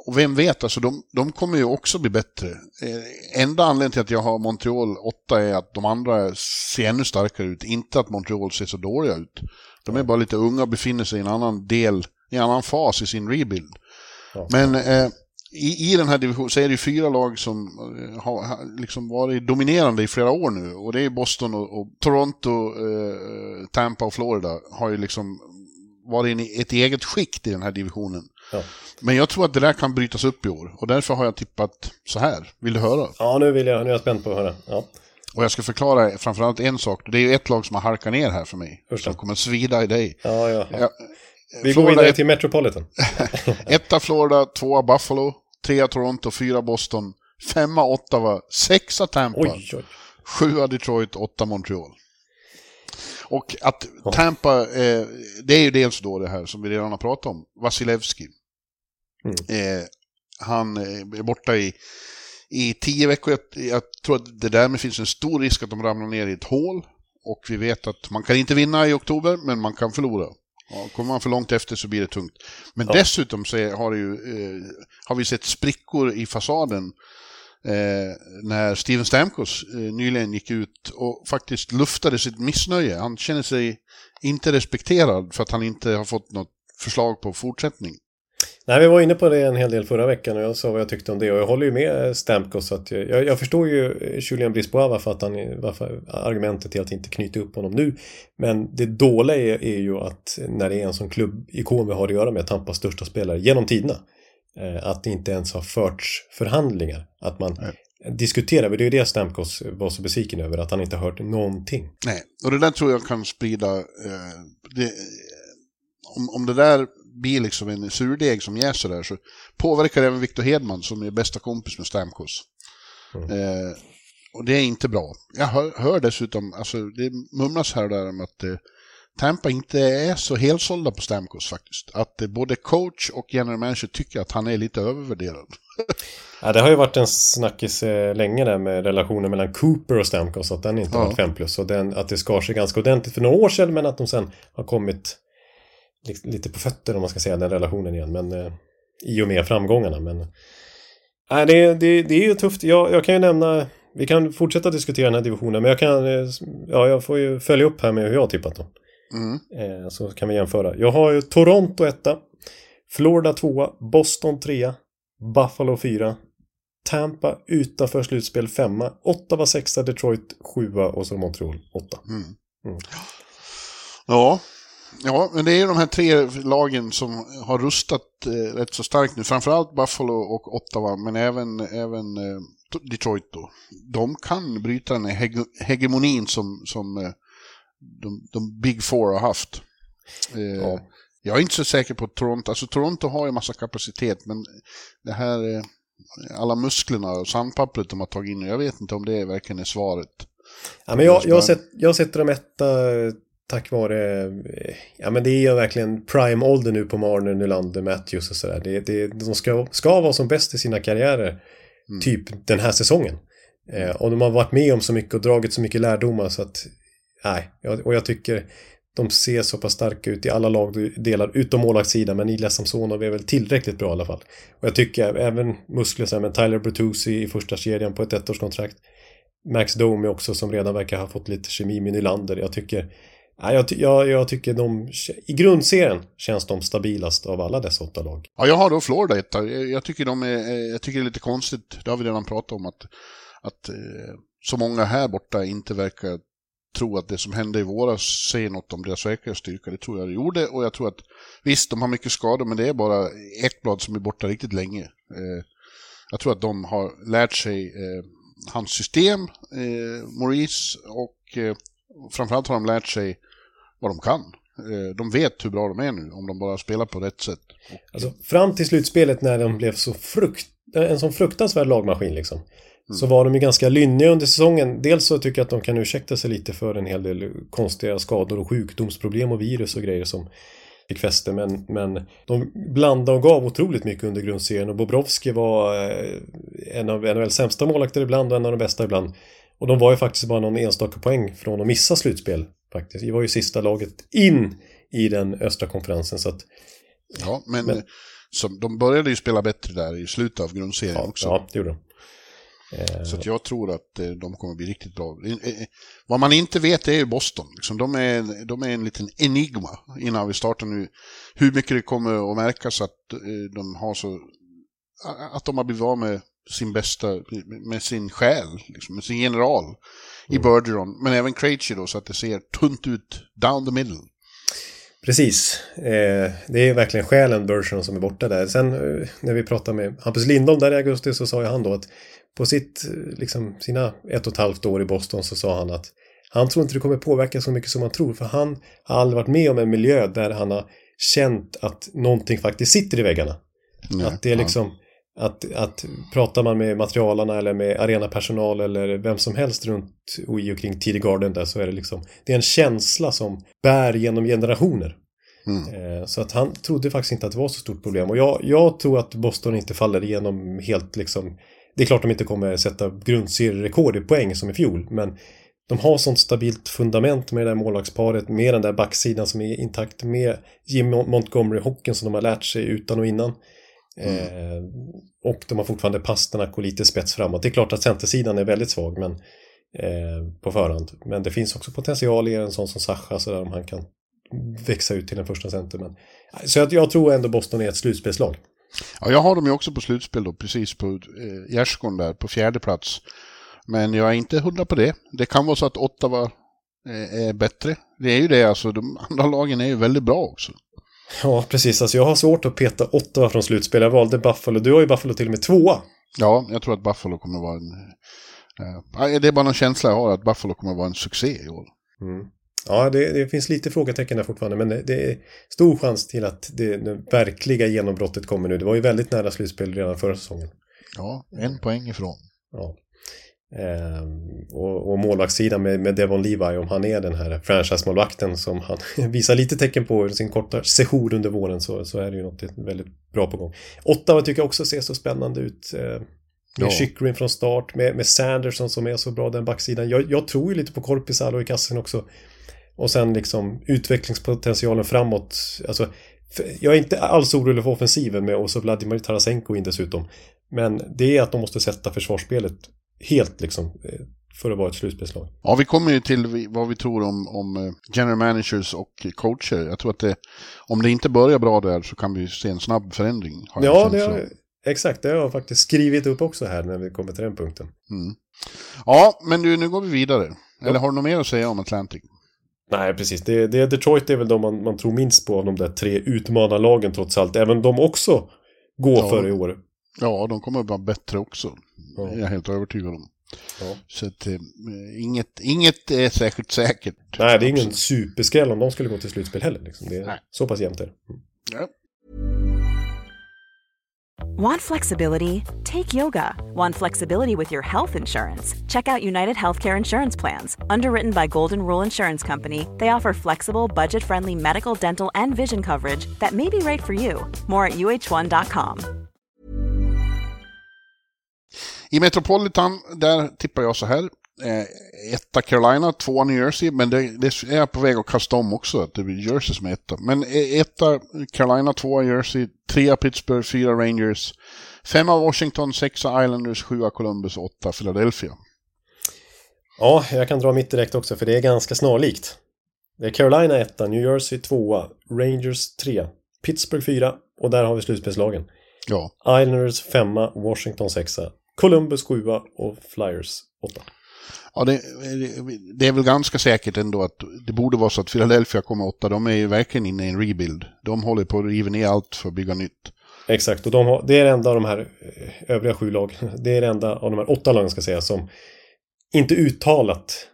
Och vem vet, alltså de, de kommer ju också bli bättre. Eh, enda anledningen till att jag har Montreal 8 är att de andra ser ännu starkare ut. Inte att Montreal ser så dåliga ut. De är bara lite unga och befinner sig i en annan del, i en annan fas i sin rebuild. Ja. Men eh, i, i den här divisionen så är det ju fyra lag som eh, har, har liksom varit dominerande i flera år nu. Och det är Boston och, och Toronto, eh, Tampa och Florida har ju liksom varit i ett eget skikt i den här divisionen. Ja. Men jag tror att det där kan brytas upp i år. Och därför har jag tippat så här. Vill du höra? ja, nu, vill jag, nu är jag spänd på att höra. Ja. Och jag ska förklara framförallt en sak. Det är ju ett lag som har halkat ner här för mig. Då. Som kommer svida i dig. Ja, ja. Ja, Vi går Florida vidare är- till Metropolitan. Etta Florida, tvåa Buffalo, trea Toronto, fyra Boston, femma Ottawa, sexa Tampa, Oj, oj. sjua Detroit, åtta Montreal. Och att Tampa, eh, det är ju dels då det här som vi redan har pratat om, Vasilevski. Mm. Eh, han eh, är borta i, i tio veckor. Jag, jag tror att det därmed finns en stor risk att de ramlar ner i ett hål. Och vi vet att man kan inte vinna i oktober, men man kan förlora. Ja, kommer man för långt efter så blir det tungt. Men Ja. dessutom så är- har, ju, eh, har vi sett sprickor i fasaden eh, när Steven Stamkos eh, nyligen gick ut och faktiskt luftade sitt missnöje. Han känner sig inte respekterad för att han inte har fått något förslag på fortsättning. Nej, vi var inne på det en hel del förra veckan och jag sa vad jag tyckte om det och jag håller ju med Stamkos. Så att jag, jag, förstår ju Julian Brisbois varför, att han, varför argumentet till att inte knyta upp honom nu. Men det dåliga är, är ju att när det är en sån klubbikon vi har att göra med, Tampas största spelare genom tiderna, eh, att det inte ens har förts förhandlingar. Att man diskuterar, det är ju det Stamkos var så besviken över, att han inte hört någonting. Nej, och det där tror jag kan sprida... Eh, det, om, om det där blir liksom en surdeg som jäser där så påverkar även Victor Hedman som är bästa kompis med Stamkos. Eh, och det är inte bra. Jag hör, hör dessutom, alltså det mumlas här och där om att eh, Tampa inte är så helsålda på Stamkos faktiskt. Att eh, både coach och general manager tycker att han är lite övervärderad. Ja, det har ju varit en snackis eh, länge där med relationen mellan Cooper och Stamkos, att den inte Ja. varit 5 plus. Och den, att det skar sig ganska ordentligt för några år sedan, men att de sen har kommit lite på fötter om man ska säga, den relationen igen. Men eh, i och med framgångarna. Men nej, det, det, det är ju tufft. Jag, jag kan ju nämna, vi kan fortsätta diskutera den här divisionen, men jag kan, eh, ja, jag får ju följa upp här med hur jag har tippat dem. Mm. Eh, så kan vi jämföra. Jag har ju Toronto etta, Florida tvåa, Boston trea, Buffalo fyra, Tampa utanför slutspel femma, Ottawa sexa, Detroit sjua och så Montreal åtta. Ja. Ja, men det är ju de här tre lagen som har rustat eh, rätt så starkt nu. Framförallt Buffalo och Ottawa, men även, även eh, Detroit då. De kan bryta den här hege- hegemonin som, som eh, de, de Big Four har haft. Eh, Ja. Jag är inte så säker på Toronto. Alltså Toronto har ju massa kapacitet, men det här... Eh, alla musklerna och sandpappret de har tagit in, jag vet inte om det verkligen är svaret. Ja, men jag, jag, sett, jag sätter dem etta eh, tack vare, eh, ja men det är ju verkligen prime-ålder nu på Marner, Nylander, Matthews och sådär. Det, det, de ska, ska vara som bäst i sina karriärer, typ den här säsongen. Eh, och de har varit med om så mycket och dragit så mycket lärdomar så att, nej, och jag tycker de ser så pass starka ut i alla lagdelar utom målvaktssidan men Ilja Samsonov är väl tillräckligt bra i alla fall. Och jag tycker även muskler som Tyler Bertuzzi i första kedjan på ett ettårskontrakt. Max Domi också som redan verkar ha fått lite kemi med Nylander. Jag tycker, Ja, jag, jag, jag tycker de, i grundserien känns de stabilast av alla dessa åtta lag. Ja, jag har då Florida etta. Jag jag tycker, de är, eh, jag tycker det är lite konstigt, det har vi redan pratat om, att, att eh, så många här borta inte verkar tro att det som hände i våras säger något om deras verkliga styrka. Det tror jag det gjorde och jag tror att visst, de har mycket skador, men det är bara ett blad som är borta riktigt länge. Eh, jag tror att de har lärt sig eh, hans system, eh, Maurice, och eh, framförallt har de lärt sig vad de kan. Eh, de vet hur bra de är nu, om de bara spelar på rätt sätt. Alltså, fram till slutspelet när de blev så frukt, en sån fruktansvärd lagmaskin liksom. Så var de ju ganska lynniga under säsongen. Dels så tycker jag att de kan ursäkta sig lite för en hel del konstiga skador och sjukdomsproblem och virus och grejer som fick fäste. Men, men de blandade och gav otroligt mycket under grundserien och Bobrovski var eh, en av NHLs sämsta målvakter ibland och en av de bästa ibland. Och de var ju faktiskt bara någon enstaka poäng från att missa slutspel. Faktiskt. Vi var ju sista laget in i den östra konferensen så att Ja, men, Men- som, de började ju spela bättre där i slutet av grundserien ja, också. ja det gjorde de. Eh, Så att jag tror att eh, de kommer bli riktigt bra. Eh, Vad man inte vet är ju Boston. Liksom, de, är, de är en liten enigma innan vi startar nu. Hur mycket det kommer att märkas att de har så... Att de har blivit av med sin bästa, med sin själ, liksom, med sin general i Bergeron. Men även Krejci då, så att det ser tunt ut down the middle. Precis. Eh, det är verkligen själen Bergeron som är borta där. Sen eh, när vi pratade med Hampus Lindholm där i augusti så sa ju han då att på sitt, eh, liksom, sina ett och ett halvt år i Boston så sa han att han tror inte det kommer påverka så mycket som man tror för han har aldrig varit med om en miljö där han har känt att någonting faktiskt sitter i väggarna. att det är liksom att, att pratar man med materialarna eller med arenapersonal eller vem som helst runt och i och kring TD Garden där så är det liksom det är en känsla som bär genom generationer. Eh, Så att han trodde faktiskt inte att det var så stort problem. Och jag, jag tror att Boston inte faller igenom helt liksom Det är klart de inte kommer sätta grundserierekord i poäng som i fjol, men de har sånt stabilt fundament med det där målvaktsparet, med den där backsidan som är intakt, med Jim Montgomery-hockeyn som de har lärt sig utan och innan. Mm. Eh, och de har fortfarande Pasternak och lite spets framåt. Det är klart att centersidan är väldigt svag men, eh, på förhand. Men det finns också potential i en sån som Sacha så där om han kan växa ut till en första center. Men, så jag, jag tror ändå Boston är ett slutspelslag. Ja, jag har dem ju också på slutspel då, precis på eh, gärdsgården där, på fjärde plats. Men jag är inte hundra på det. Det kan vara så att Ottawa eh, är bättre. Det är ju det, alltså de andra lagen är ju väldigt bra också. Ja, precis. Alltså jag har svårt att peta Ottawa från slutspel. Jag valde Buffalo. Du har ju Buffalo till och med tvåa. Ja, jag tror att Buffalo kommer att vara en... Eh, det är bara någon känsla jag har att Buffalo kommer att vara en succé i år. Mm. Ja, det, det, finns lite frågetecken där fortfarande, men det, det, är stor chans till att det, det verkliga genombrottet kommer nu. Det var ju väldigt nära slutspel redan förra säsongen. Ja, en poäng ifrån. Ja. Ehm, och, och målvaktssidan med, med Devon Levi, om han är den här franchise-målvakten som han visar lite tecken på i sin korta sejour under våren så, så är det ju något väldigt bra på gång. Ottawa tycker jag också ser så spännande ut. Eh, med ja. Från start, med, med Sanderson som är så bra den backsidan. Jag, jag tror ju lite på Korpisalo i kassen också. Och sen liksom utvecklingspotentialen framåt. Alltså, jag är inte alls orolig för offensiven med också Vladimir Tarasenko in dessutom. Men det är att de måste sätta försvarsspelet helt liksom eh, för att vara ett slutspelslag. Ja, vi kommer ju till vad vi tror om, om eh, general managers och coacher. Jag tror att det, om det inte börjar bra där så kan vi se en snabb förändring. ja, det har, exakt. Det har jag faktiskt skrivit upp också här när vi kommer till den punkten. Mm. Ja, men du, nu går vi vidare. Eller ja. har du något mer att säga om Atlantic? Nej, precis. Det, det, Detroit är väl de man, man tror minst på av de där tre utmanarlagen trots allt. Även de också går ja. för i år. Ja, de kommer att vara bättre också. Ja. Det är jag helt övertygad om. Ja. Så att, eh, inget, inget är särskilt säkert. Nej, det är ingen superskräll om de skulle gå till slutspel heller. Liksom. Det är Nej. så pass jämnt är mm. ja. Want flexibility? Take yoga. Want flexibility with your health insurance? Check out United Healthcare Insurance Plans. Underwritten by Golden Rule Insurance Company, they offer flexible, budget friendly medical, dental, and vision coverage that may be right for you. More at uh1.com. I Metropolitan, där tippar jag så här. Eh, etta Carolina, tvåa New Jersey, men det, det är på väg att kasta om också, att det blir Jersey som är etta. Men eh, etta Carolina, tvåa Jersey, trea Pittsburgh, fyra Rangers, femma Washington, sexa Islanders, sjua Columbus, åtta Philadelphia. Ja, jag kan dra mitt direkt också, för det är ganska snarlikt. Det är Carolina etta, New Jersey tvåa, Rangers trea, Pittsburgh fyra och där har vi slutspelslagen. Ja. Islanders femma, Washington sexa, Columbus 7 och Flyers 8. Ja, det, det, är väl ganska säkert ändå att det borde vara så att Philadelphia kommer åtta. De är ju verkligen inne i en rebuild. De håller på att riva ner allt för att bygga nytt. Exakt, och de har, det är det enda av de här eh, övriga sju lag, det är det enda av de här åtta lagen ska säga som inte uttalat,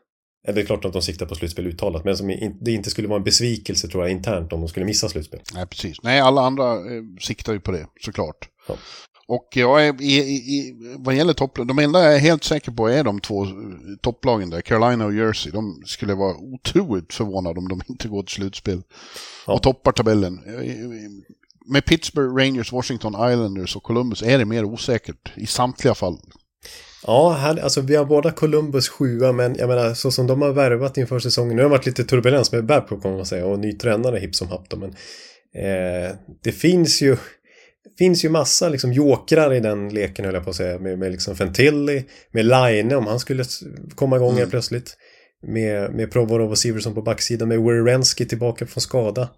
eller det är klart att de siktar på slutspel uttalat, men som det inte skulle vara en besvikelse tror jag internt om de skulle missa slutspel. Nej, precis. Nej, alla andra eh, siktar ju på det, såklart. Ja. Och jag är, i, i, vad gäller topplag, de enda jag är helt säker på är de två topplagen där, Carolina och Jersey. De skulle vara otroligt förvånade om de inte går till slutspel. Ja. Och toppar tabellen. Med Pittsburgh, Rangers, Washington Islanders och Columbus är det mer osäkert i samtliga fall. Ja, här, alltså vi har båda Columbus sjua, men jag menar så som de har värvat inför säsongen. Nu har det varit lite turbulens med Babcock kan man säga och ny tränare hipp som happ men eh, det finns ju finns ju massa liksom jokrar i den leken höll jag på att säga. Med, med liksom Fentilli, med Line om han skulle komma igång mm. plötsligt. Med, med Provorov och Siversson på backsidan, med Werenski tillbaka från skada.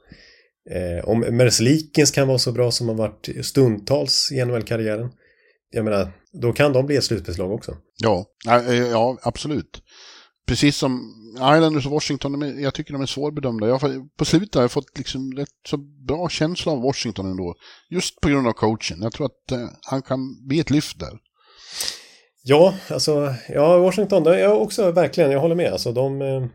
Eh, om Merslikins kan vara så bra som har varit stundtals i NHL-karriären. Jag menar, då kan de bli ett slutspelslag också. Ja, ja absolut. Precis som Islanders och Washington, är, jag tycker de är svårbedömda. Jag, på slutet har jag fått liksom rätt så bra känsla av Washington ändå. Just på grund av coachen. Jag tror att eh, han kan bli ett lyft där. Ja, alltså, ja, Washington, är också verkligen, jag håller med. Alltså, de, eh,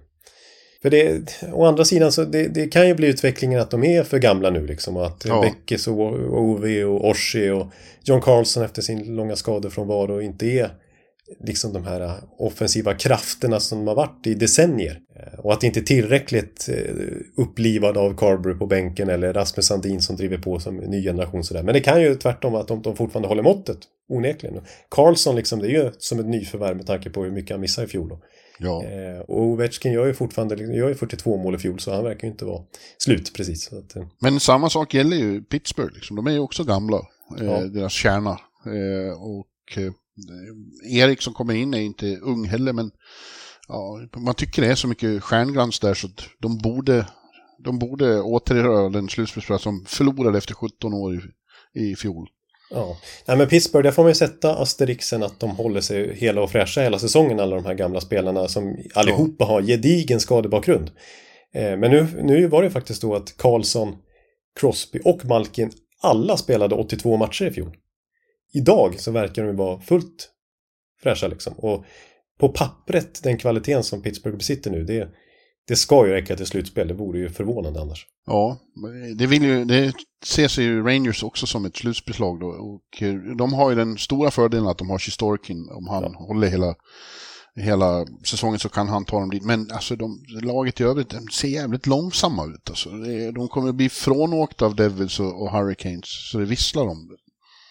för det, å andra sidan så det, det, kan ju bli utvecklingen att de är för gamla nu liksom. Och att ja. Beckes och Ove och Orsi och John Carlson efter sin långa skada från Varo inte är liksom de här offensiva krafterna som de har varit i decennier. Eh, och att det inte är tillräckligt eh, upplivad av Carberry på bänken eller Rasmus Sandin som driver på som ny generation sådär. Men det kan ju tvärtom att de, de fortfarande håller måttet, onekligen. Karlsson liksom, det är ju som ett nyförvärv med tanke på hur mycket han missade i fjol. Då. Ja. Eh, och Ovechkin gör ju fortfarande gör ju 42 mål i fjol så han verkar ju inte vara slut precis. Att. Men samma sak gäller ju Pittsburgh, liksom. de är ju också gamla, Ja. deras kärna. Och Erik som kommer in är inte ung heller, men ja, man tycker det är så mycket stjärnglans där så att de borde, de borde återerövra den slutspelsplats som förlorade efter 17 år i, i fjol. Ja, Nej, men Pittsburgh, där får man ju sätta asterixen att de håller sig hela och fräscha hela säsongen, alla de här gamla spelarna som allihopa har gedigen skadebakgrund. Eh, men nu, nu var det faktiskt då att Karlsson, Crosby och Malkin alla spelade 82 matcher i fjol. Idag så verkar de vara fullt fräscha liksom. Och på pappret, den kvaliteten som Pittsburgh besitter nu, det, det ska ju räcka till slutspel. Det vore ju förvånande annars. Ja, det, vill ju, det ser sig ju Rangers också som ett slutspelslag då. Och eh, de har ju den stora fördelen att de har Shistorkin. Om han Ja. håller hela, hela säsongen så kan han ta dem dit. Men alltså de, laget i övrigt de ser jävligt långsamma ut. Alltså. De kommer bli frånåkta av Devils och, Hurricanes. Så det visslar om.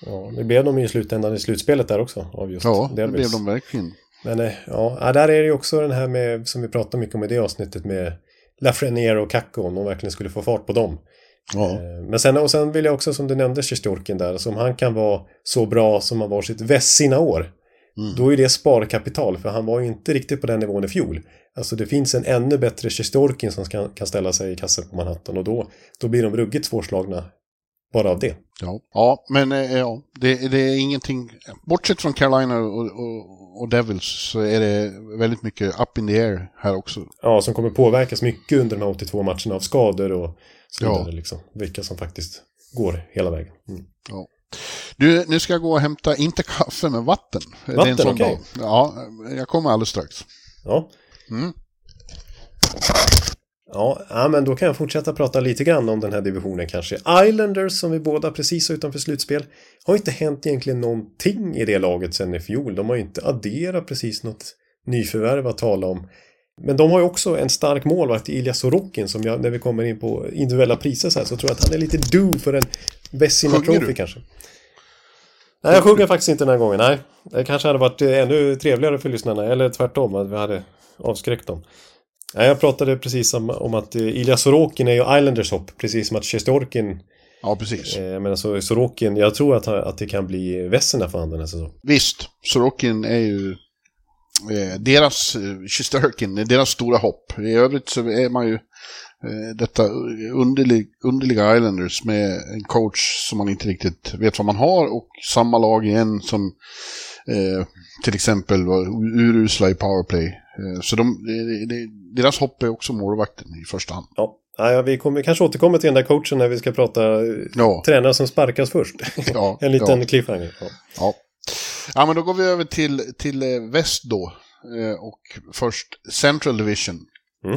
Ja, det blev de ju i slutändan i slutspelet där också. Av just Ja, det blev de verkligen. Men eh, ja, ja, där är det ju också den här med, som vi pratade mycket om i det avsnittet med Lafreniere och Kakko, om de verkligen skulle få fart på dem. Ja. Eh, Men sen, och sen vill jag också, som du nämnde, Sjestjorkin där, som han kan vara så bra som han var sitt väst sina år. Mm. Då är det sparkapital, för han var ju inte riktigt på den nivån i fjol. Alltså det finns en ännu bättre Sjestjorkin som kan, kan ställa sig i kassen på Manhattan och då, då blir de ruggigt svårslagna bara av det. Ja, ja men eh, ja, det, det är ingenting. Bortsett från Carolina och, och, och Devils så är det väldigt mycket up in the air här också. Ja, som kommer påverkas mycket under de här 82 matcherna av skador och så Ja. vidare. Liksom. Vilka som faktiskt går hela vägen. Mm. Ja. Du, nu ska jag gå och hämta, inte kaffe, men vatten. det är en Vatten, sån okej. dag. Ja, jag kommer alldeles strax. Ja. Mm. Ja, ja, men då kan jag fortsätta prata lite grann om den här divisionen kanske. Islanders som vi båda precis har utanför slutspel. Har inte hänt egentligen någonting i det laget sen i fjol. De har ju inte adderat precis något nyförvärv att tala om. Men de har ju också en stark målvakt i Ilja Sorokin som jag, när vi kommer in på individuella priser så här, så tror jag att han är lite due för en Sjunger Trophy kanske. Nej, jag sjunger faktiskt inte den här gången. Nej, det kanske hade varit ännu trevligare för lyssnarna. Eller tvärtom, att vi hade avskräckt dem. Nej, jag pratade precis om, om att eh, Ilja Sorokin är ju Islanders hopp. Precis som att Sjestjorkin, Ja, precis. eh, men alltså Sorokin, jag tror att, att det kan bli Vesserna för han den här säsongen. Visst, Sorokin är ju eh, deras, eh, Shesterkin, är deras stora hopp. I övrigt så är man ju eh, detta underlig, underliga Islanders med en coach som man inte riktigt vet vad man har och samma lag igen som eh, till exempel var urusla i powerplay. Eh, så de, deras hopp är också målvakten i första hand. Ja, ja vi kommer, kanske återkommer till den där coachen när vi ska prata eh, Ja. tränare som sparkas först. Ja, en liten ja. cliffhanger. Ja. Ja. ja, men då går vi över till, till eh, väst då. Och först Central Division. Mm.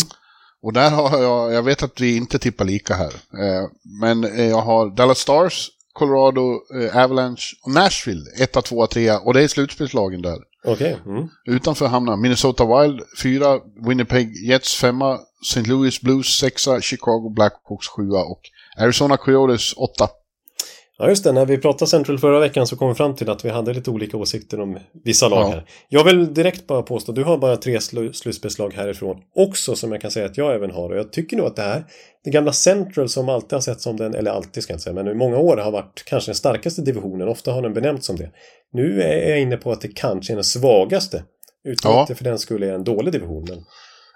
Och där har jag, jag vet att vi inte tippar lika här. Men jag har Dallas Stars, Colorado eh, Avalanche och Nashville. 1, 2, 3 och det är slutspelslagen där. Okej. Mm. Utanför hamnar Minnesota Wild 4, Winnipeg Jets 5, St. Louis Blues 6, Chicago Blackhawks 7 och Arizona Coyotes 8. Ja, just det. När vi pratade Central förra veckan så kom vi fram till att vi hade lite olika åsikter om vissa lag Ja. här. Jag vill direkt bara påstå, du har bara tre slu- slutspelslag härifrån också som jag kan säga att jag även har. Och jag tycker nog att det här, det gamla Central som alltid har sett som den, eller alltid ska jag inte säga, men i många år har varit kanske den starkaste divisionen. Ofta har den benämnts som det. Nu är jag inne på att det kanske är den svagaste. Utan Ja. att det för den skulle är en dålig division. Men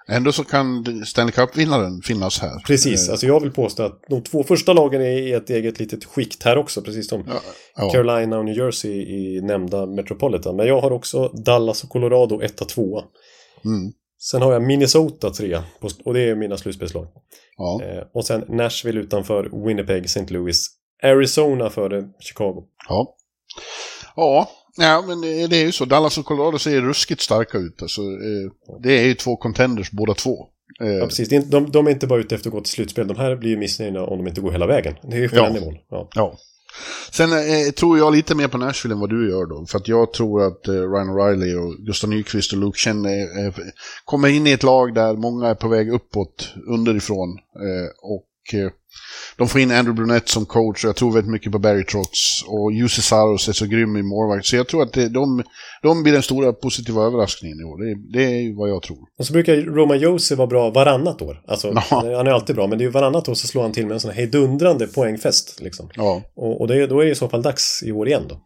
Ändå så kan Stanley Cup-vinnaren finnas här. precis, Eh, alltså jag vill påstå att de två första lagen är i ett eget litet skikt här också, precis som Ja, ja. Carolina och New Jersey i nämnda Metropolitan. Men jag har också Dallas och Colorado 1 2 Mm. Sen har jag Minnesota 3 och det är mina slutspelslag. Ja. Eh, och sen Nashville utanför Winnipeg, St. Louis. Arizona före Chicago. Ja. Ja, ja, men det det är ju så. Dallas och Colorado ser ruskigt starka ut. Alltså, eh, det är ju två contenders båda två. Eh, Ja, precis. De, de är inte bara ute efter att gå till slutspel. De här blir ju missnöjda om de inte går hela vägen. Det är ju på Ja. den nivån. Ja. ja. Sen eh, tror jag lite mer på Nashville än vad du gör då. För att jag tror att eh, Ryan O'Reilly och Gustav Nyqvist och Luke Chen eh, kommer in i ett lag där många är på väg uppåt underifrån. Eh, och eh, de får in Andrew Brunette som coach och jag tror väldigt mycket på Barry Trotz. Och Jussi Saros är så grym i målvakt. Så jag tror att det, de, de blir den stora positiva överraskningen i år. Det, det är vad jag tror. Och så brukar Roman Josi vara bra varannat år. Alltså, Ja. han är alltid bra, men det är ju varannat år så slår han till med en sån här hejdundrande poängfest. Liksom. Ja. Och, och det, då är det i så fall dags i år igen då.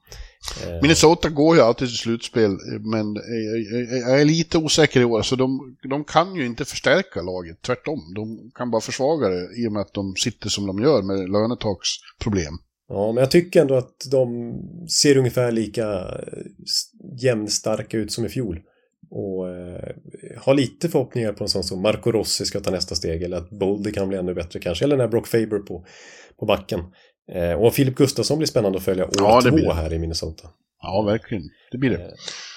Minnesota går ju alltid till slutspel, men eh, jag är lite osäker i år. Så de, de kan ju inte förstärka laget, tvärtom. De kan bara försvaga det i och med att de sitter som de gör med lönetaksproblem. Ja, men jag tycker ändå att de ser ungefär lika eh, jämnstarka ut som i fjol. Och eh, har lite förhoppningar på en sån som Marco Rossi ska ta nästa steg eller att Boldy kan bli ännu bättre kanske. Eller när Brock Faber på, på backen. Eh, och Filip Gustafsson blir spännande att följa år Ja, två här i Minnesota. Ja, verkligen. Det blir det.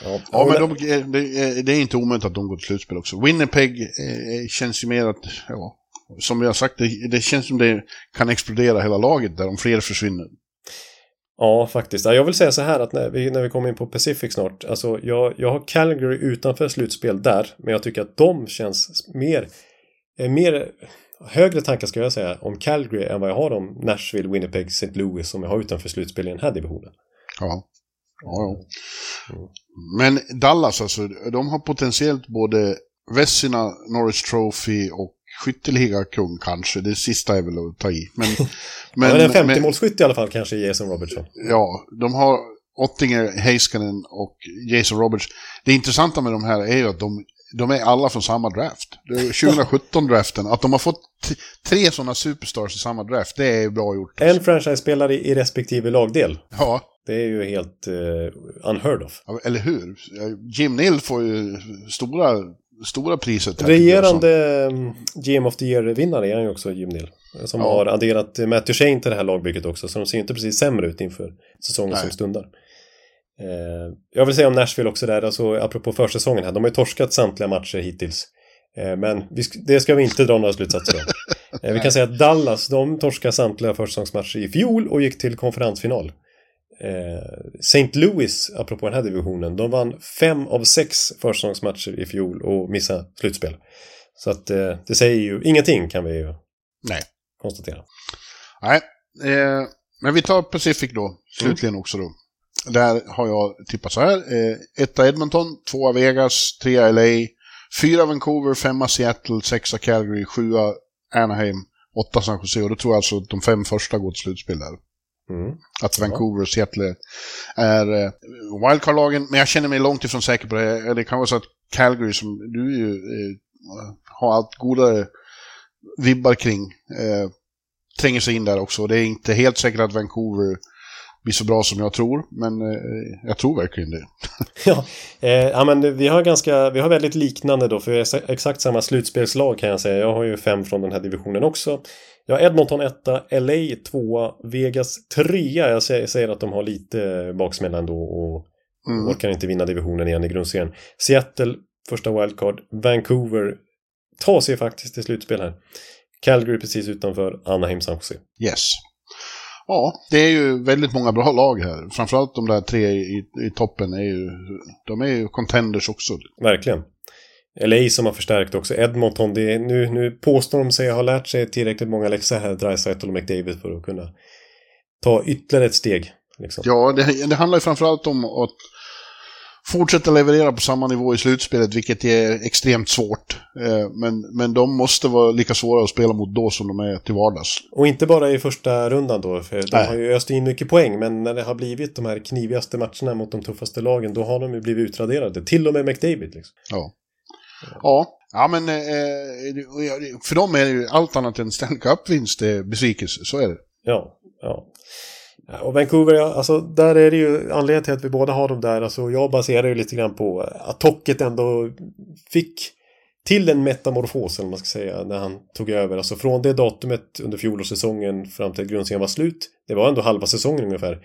Ja, Ja, men de, eh, det, det är inte omöjligt att de går till slutspel också. Winnipeg eh, känns ju mer att, ja, som vi har sagt, det, det känns som det kan explodera hela laget där om fler försvinner. Ja, faktiskt. Ja, jag vill säga så här att när vi, när vi kommer in på Pacific snart. Alltså, jag, jag har Calgary utanför slutspel där. Men jag tycker att de känns mer... eh, mer högre tankar ska jag säga om Calgary än vad jag har om Nashville, Winnipeg, St. Louis som jag har utanför slutspel i den här divisionen. Ja. Ja, ja. Men Dallas alltså, de har potentiellt både Vessina, Norris Trophy och skytteliga-kung kanske. Det sista är väl att ta i. Men, Men, ja, men en men- 50-målsskytt i alla fall kanske Jason Robertson. Ja, de har Ottinger, Heiskanen och Jason Roberts. Det intressanta med de här är ju att de, de är alla från samma draft. Det är 2017-draften. Att de har fått tre sådana superstars i samma draft, det är bra gjort. En franchise-spelare i, i respektive lagdel. Ja, Det är ju helt eh, unheard of. Ja, Eller hur? Jim Nill får ju stora, stora priset. här, Regerande mm, GM of the Year-vinnare är han ju också, Jim Neal. Som Ja. har adderat eh, Matthew Shane till det här lagbygget också, så de ser ju inte precis sämre ut inför säsongen Nej. som stundar. Eh, jag vill säga om Nashville också där, alltså apropå försäsongen här, de har ju torskat samtliga matcher hittills. Eh, men det ska vi inte dra några slutsatser av. Eh, vi kan säga att Dallas, de torskade samtliga försäsongsmatcher i fjol och gick till konferensfinal. St. Louis, apropå den här divisionen, de vann fem av sex försäsongsmatcher i fjol och missade slutspel. Så att det säger ju ingenting kan vi ju Nej. konstatera. Nej. Eh, men vi tar Pacific då, slutligen också då. Där har jag tippat så här. Eh, etta Edmonton, tvåa Vegas, trea LA, fyra Vancouver, femma Seattle, sexa Calgary, sjua Anaheim, åtta San Jose. Och då tror jag alltså att de fem första går till slutspel där. Mm. Att Vancouver och Seattle är eh, wildcard-lagen. Men jag känner mig långt ifrån säker på det. Det kan vara så att Calgary, som du ju eh, har allt goda vibbar kring, eh, tränger sig in där också. Det är inte helt säkert att Vancouver blir så bra som jag tror, men eh, jag tror verkligen det. Ja, eh, ja, men vi har ganska, vi har väldigt liknande då, för vi är exakt samma slutspelslag kan jag säga. Jag har ju fem från den här divisionen också. Jag har Edmonton etta, LA tvåa, Vegas trea. Jag säger, säger att de har lite baksmälla ändå och Mm. orkar inte vinna divisionen igen i grundserien. Seattle, första wildcard. Vancouver tar sig faktiskt till slutspel här. Calgary precis utanför, Anaheim, San Jose. Yes. Ja, det är ju väldigt många bra lag här. Framförallt de där tre i, i toppen är ju, de är ju contenders också. Verkligen. LA som har förstärkt också. Edmonton, det är, nu, nu påstår de sig ha lärt sig tillräckligt många läxor här, Dreisaitl och McDavid, för att kunna ta ytterligare ett steg. Liksom. Ja, det, det handlar ju framförallt om att fortsätta leverera på samma nivå i slutspelet, vilket är extremt svårt. Eh, Men, men de måste vara lika svåra att spela mot då som de är till vardags. Och inte bara i första rundan då, för de Nej. har ju öst in mycket poäng, men när det har blivit de här knivigaste matcherna mot de tuffaste lagen, då har de ju blivit utraderade. Till och med McDavid. Liksom. Ja. Ja, ja men eh, det- för dem är det ju allt annat än Stanley Cup-vinst eh, besvikelse, så är det. Ja, ja. Och Vancouver, alltså där är det ju anledningen till att vi båda har dem där. Alltså jag baserar ju lite grann på att Tocket ändå fick till en metamorfos, eller man ska säga, när han tog över. Alltså från det datumet under fjolårssäsongen fram till att grundserien var slut, det var ändå halva säsongen ungefär,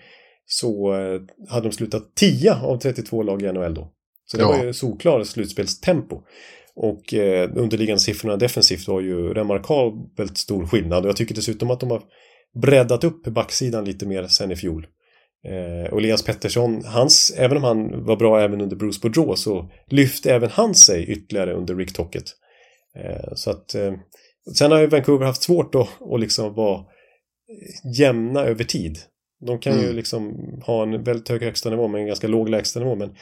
så eh, hade de slutat 10 av 32 lag i NHL då. Så det Ja. var ju solklar slutspelstempo. Och eh, underliggande siffrorna defensivt var ju remarkabelt stor skillnad. Och jag tycker dessutom att de har breddat upp backsidan lite mer sen i fjol. Eh, och Elias Pettersson, hans, även om han var bra även under Bruce Boudreau så lyfte även han sig ytterligare under Rick Tocket. Eh, så att eh, sen har ju Vancouver haft svårt att, att liksom vara jämna över tid. De kan mm. ju liksom ha en väldigt hög högsta nivå men en ganska låg lägsta nivå men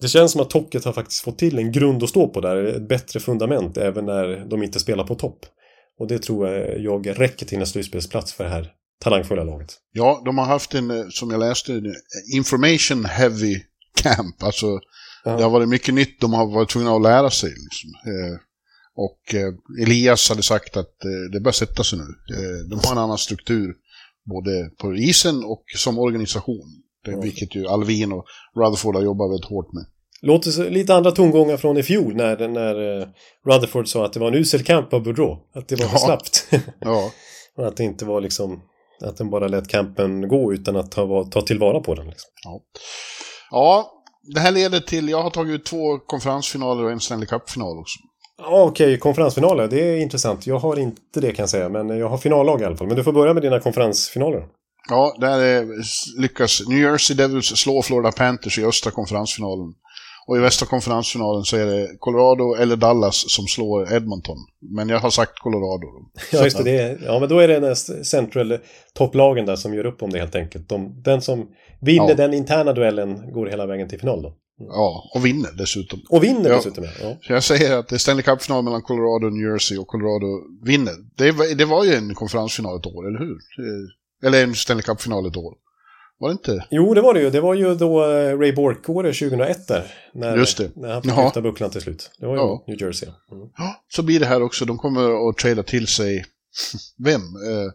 det känns som att Tocket har faktiskt fått till en grund att stå på där, ett bättre fundament även när de inte spelar på topp. Och det tror jag räcker till en slutspelsplats för det här talangfulla laget. Ja, de har haft en, eh, som jag läste, eh, information heavy camp. Alltså, ja. det har varit mycket nytt de har varit tvungna att lära sig. Liksom. Eh, och Elias hade sagt att det bör sätta sig nu. de har en annan struktur, både på isen och som organisation. Vilket ju Alvin och Rutherford har jobbat väldigt hårt med. Låter lite andra tongångar från i fjol när, när Rutherford sa att det var en usel camp av Boudreau. Att det var för slappt. ja. och att det inte var liksom att den bara lät kampen gå utan att ta, ta tillvara på den. Liksom. Ja. ja, det här leder till, jag har tagit ut två konferensfinaler och en Stanley Cup-final också. Ja, Okej, okay. konferensfinaler, det är intressant. Jag har inte det kan jag säga, men jag har finallag i alla fall. Men du får börja med dina konferensfinaler. Ja, där lyckas New Jersey Devils slå Florida Panthers i östra konferensfinalen. Och i västra konferensfinalen så är det Colorado eller Dallas som slår Edmonton. Men jag har sagt Colorado. Ja, just det. det är, ja, men då är det den central topplagen där som gör upp om det helt enkelt. De, den som vinner ja. den interna duellen går hela vägen till final då. Mm. Ja, och vinner dessutom. Och vinner ja. dessutom, ja. Så jag säger att det är Stanley Cup-final mellan Colorado och New Jersey och Colorado vinner. Det, det var ju en konferensfinal ett år, eller hur? Eller en Stanley Cup-final ett år. Var det inte? Jo, det var det ju. Det var ju då eh, Ray Bork-året 2001 där. När, Just det. När han fick lyfta bucklan till slut. Det var ju ja. New Jersey. Mm. Ja, så blir det här också. De kommer att trada till sig, vem? Eh,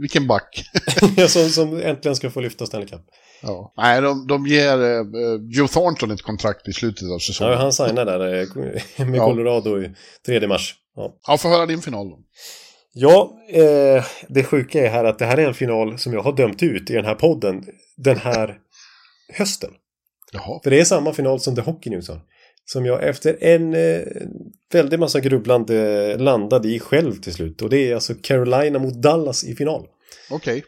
vilken back? som, som äntligen ska få lyfta Stanley Cup. Ja. Nej, de, de ger eh, Joe Thornton ett kontrakt i slutet av säsongen. Ja, han signade där eh, med Colorado i 3 mars. Ja, ja får höra din final då. Ja, eh, det sjuka är här att det här är en final som jag har dömt ut i den här podden den här hösten. Jaha. För det är samma final som The Hockey News har. Som jag efter en eh, väldig massa grubblande landade i själv till slut. Och det är alltså Carolina mot Dallas i final. Okej. Okay.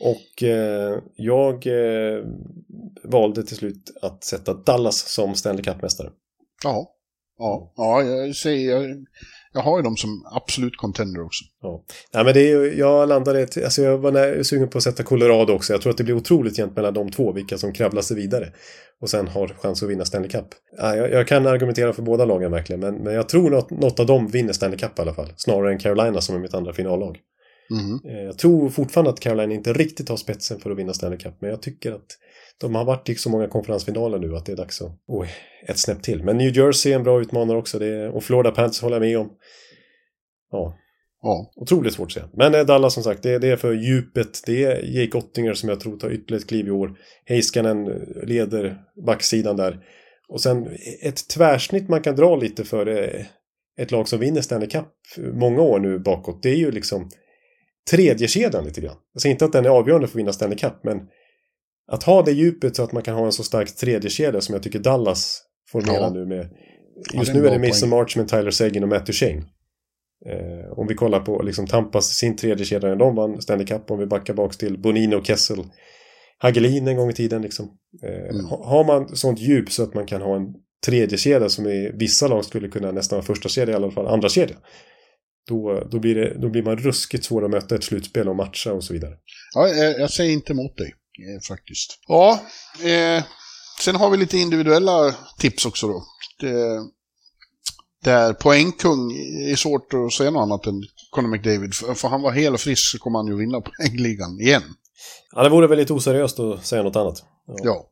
Och eh, jag eh, valde till slut att sätta Dallas som Stanley Cup-mästare. Ja. Ja, ja jag, säger, jag, jag har ju dem som absolut contender också. Ja, Nej, men det är jag landade, alltså jag var sugen på att sätta Colorado också. Jag tror att det blir otroligt jämnt mellan de två, vilka som kravlar sig vidare. Och sen har chans att vinna Stanley Cup. Ja, jag, jag, kan argumentera för båda lagen verkligen, men, men jag tror att något av dem vinner Stanley Cup i alla fall. Snarare än Carolina som är mitt andra finallag. Mm. Jag tror fortfarande att Carolina inte riktigt har spetsen för att vinna Stanley Cup, men jag tycker att de har varit i så många konferensfinaler nu att det är dags att oh, ett snäpp till. Men New Jersey är en bra utmanare också. Det och Florida Panthers håller jag med om. Ja. ja. Otroligt svårt att säga. Men eh, Dallas som sagt, det, det är för djupet. Det är Jake Ottinger som jag tror tar ytterligare ett kliv i år. Heiskanen leder backsidan där. Och sen ett tvärsnitt man kan dra lite för eh, ett lag som vinner Stanley Cup många år nu bakåt. Det är ju liksom tredje kedjan lite grann. Jag säger inte att den är avgörande för att vinna Stanley Cup, men att ha det djupet så att man kan ha en så stark tredje kedja som jag tycker Dallas formerar ja. nu med. Just ja, nu är det Mason Marchman, Tyler Seguin och Matt Duchene. Eh, om vi kollar på liksom Tampas, sin tredje kedja när de vann Stanley Cup, om vi backar bak till Bonino, Kessel, Hagelin en gång i tiden. Liksom. Eh, mm. Har man sånt djup så att man kan ha en tredje kedja som i vissa lag skulle kunna nästan vara första kedja i alla fall andra kedja. Då, då, blir det, då blir man ruskigt svår att möta ett slutspel och matcha och så vidare. Ja, jag, jag säger inte emot dig faktiskt. Ja, eh, sen har vi lite individuella tips också då. Det, där poängkung är svårt att säga något annat än Conor McDavid. För han var hel och frisk så kommer han ju vinna poängligan igen. Ja, det vore väldigt oseriöst att säga något annat. Ja. ja.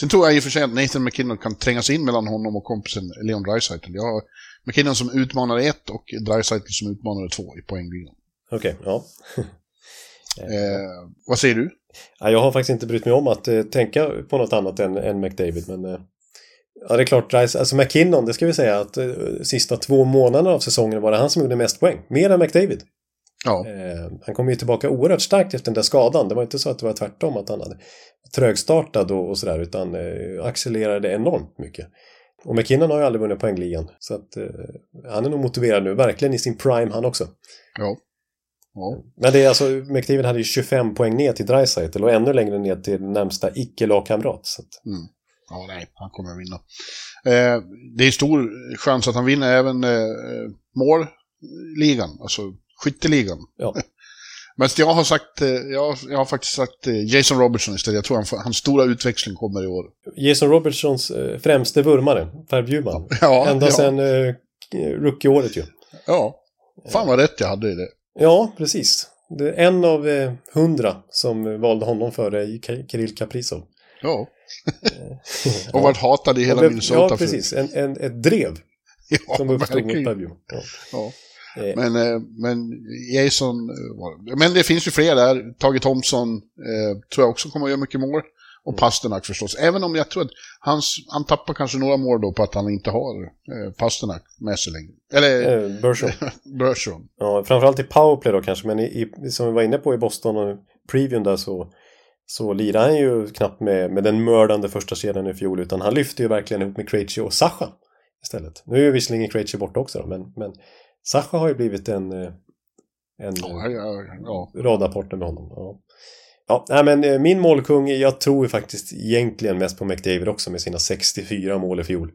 Sen tror jag i och för sig att Nathan McKinnon kan trängas in mellan honom och kompisen Leon Draisaitl. Jag har McKinnon som utmanare ett och Draisaitl som utmanare två i poängligan. Okej, okay, ja. eh, vad säger du? Ja, jag har faktiskt inte brytt mig om att eh, tänka på något annat än, än McDavid, men eh, Ja, det är klart. Alltså McKinnon, det ska vi säga att eh, sista två månaderna av säsongen var det han som gjorde mest poäng. Mer än McDavid. Ja. Eh, han kom ju tillbaka oerhört starkt efter den där skadan. Det var inte så att det var tvärtom att han hade trögstartad och, och sådär utan eh, accelererade enormt mycket. Och McKinnon har ju aldrig vunnit poängligan. Så att eh, han är nog motiverad nu, verkligen i sin prime han också. Ja. Ja. Men det är alltså, McDavid hade ju 25 poäng ner till Dreisaitl och ännu längre ner till närmsta icke-lagkamrat. Mm. Ja, nej, han kommer att vinna. Eh, det är stor chans att han vinner även eh, målligan, alltså skytteligan. ja. Men jag har sagt, eh, jag, jag har faktiskt sagt eh, Jason Robertson istället. Jag tror han, hans stora utväxling kommer i år. Jason Robertsons eh, främste vurmare, Per Bjurman. Ja, Ända ja. sedan eh, rookie-året ju. Ja, fan vad rätt jag hade i det. Ja, precis. Det är en av eh, hundra som valde honom före Kirill Kaprizov. Ja. Och varit hatad i hela Ja, Minnesota. Ja, precis. En, en, ett drev Ja, som uppstod mot Bjurman. Ja. Ja. Eh, Men, eh, men Jason, eh, men det finns ju fler där. Tage Thompson eh, tror jag också kommer att göra mycket mål. Och Pasternak förstås. Även om jag tror att hans, han tappar kanske några mål då på att han inte har eh, Pasternak med sig längre. Eller eh, Bergeron. Bergeron. Ja, framförallt i powerplay då kanske, men i, i, som vi var inne på i Boston och previewn där så, så lirar han ju knappt med, med den mördande första kedjan i fjol, utan han lyfter ju verkligen ihop med Krejci och Sacha istället. Nu är ju visserligen Krejci borta också då, men, men Sacha har ju blivit en, eh, en Ja, ja, ja. radarpartner med honom. Ja. Ja, nej, men eh, min målkung, jag tror ju faktiskt egentligen mest på McDavid också med sina 64 mål i fjol.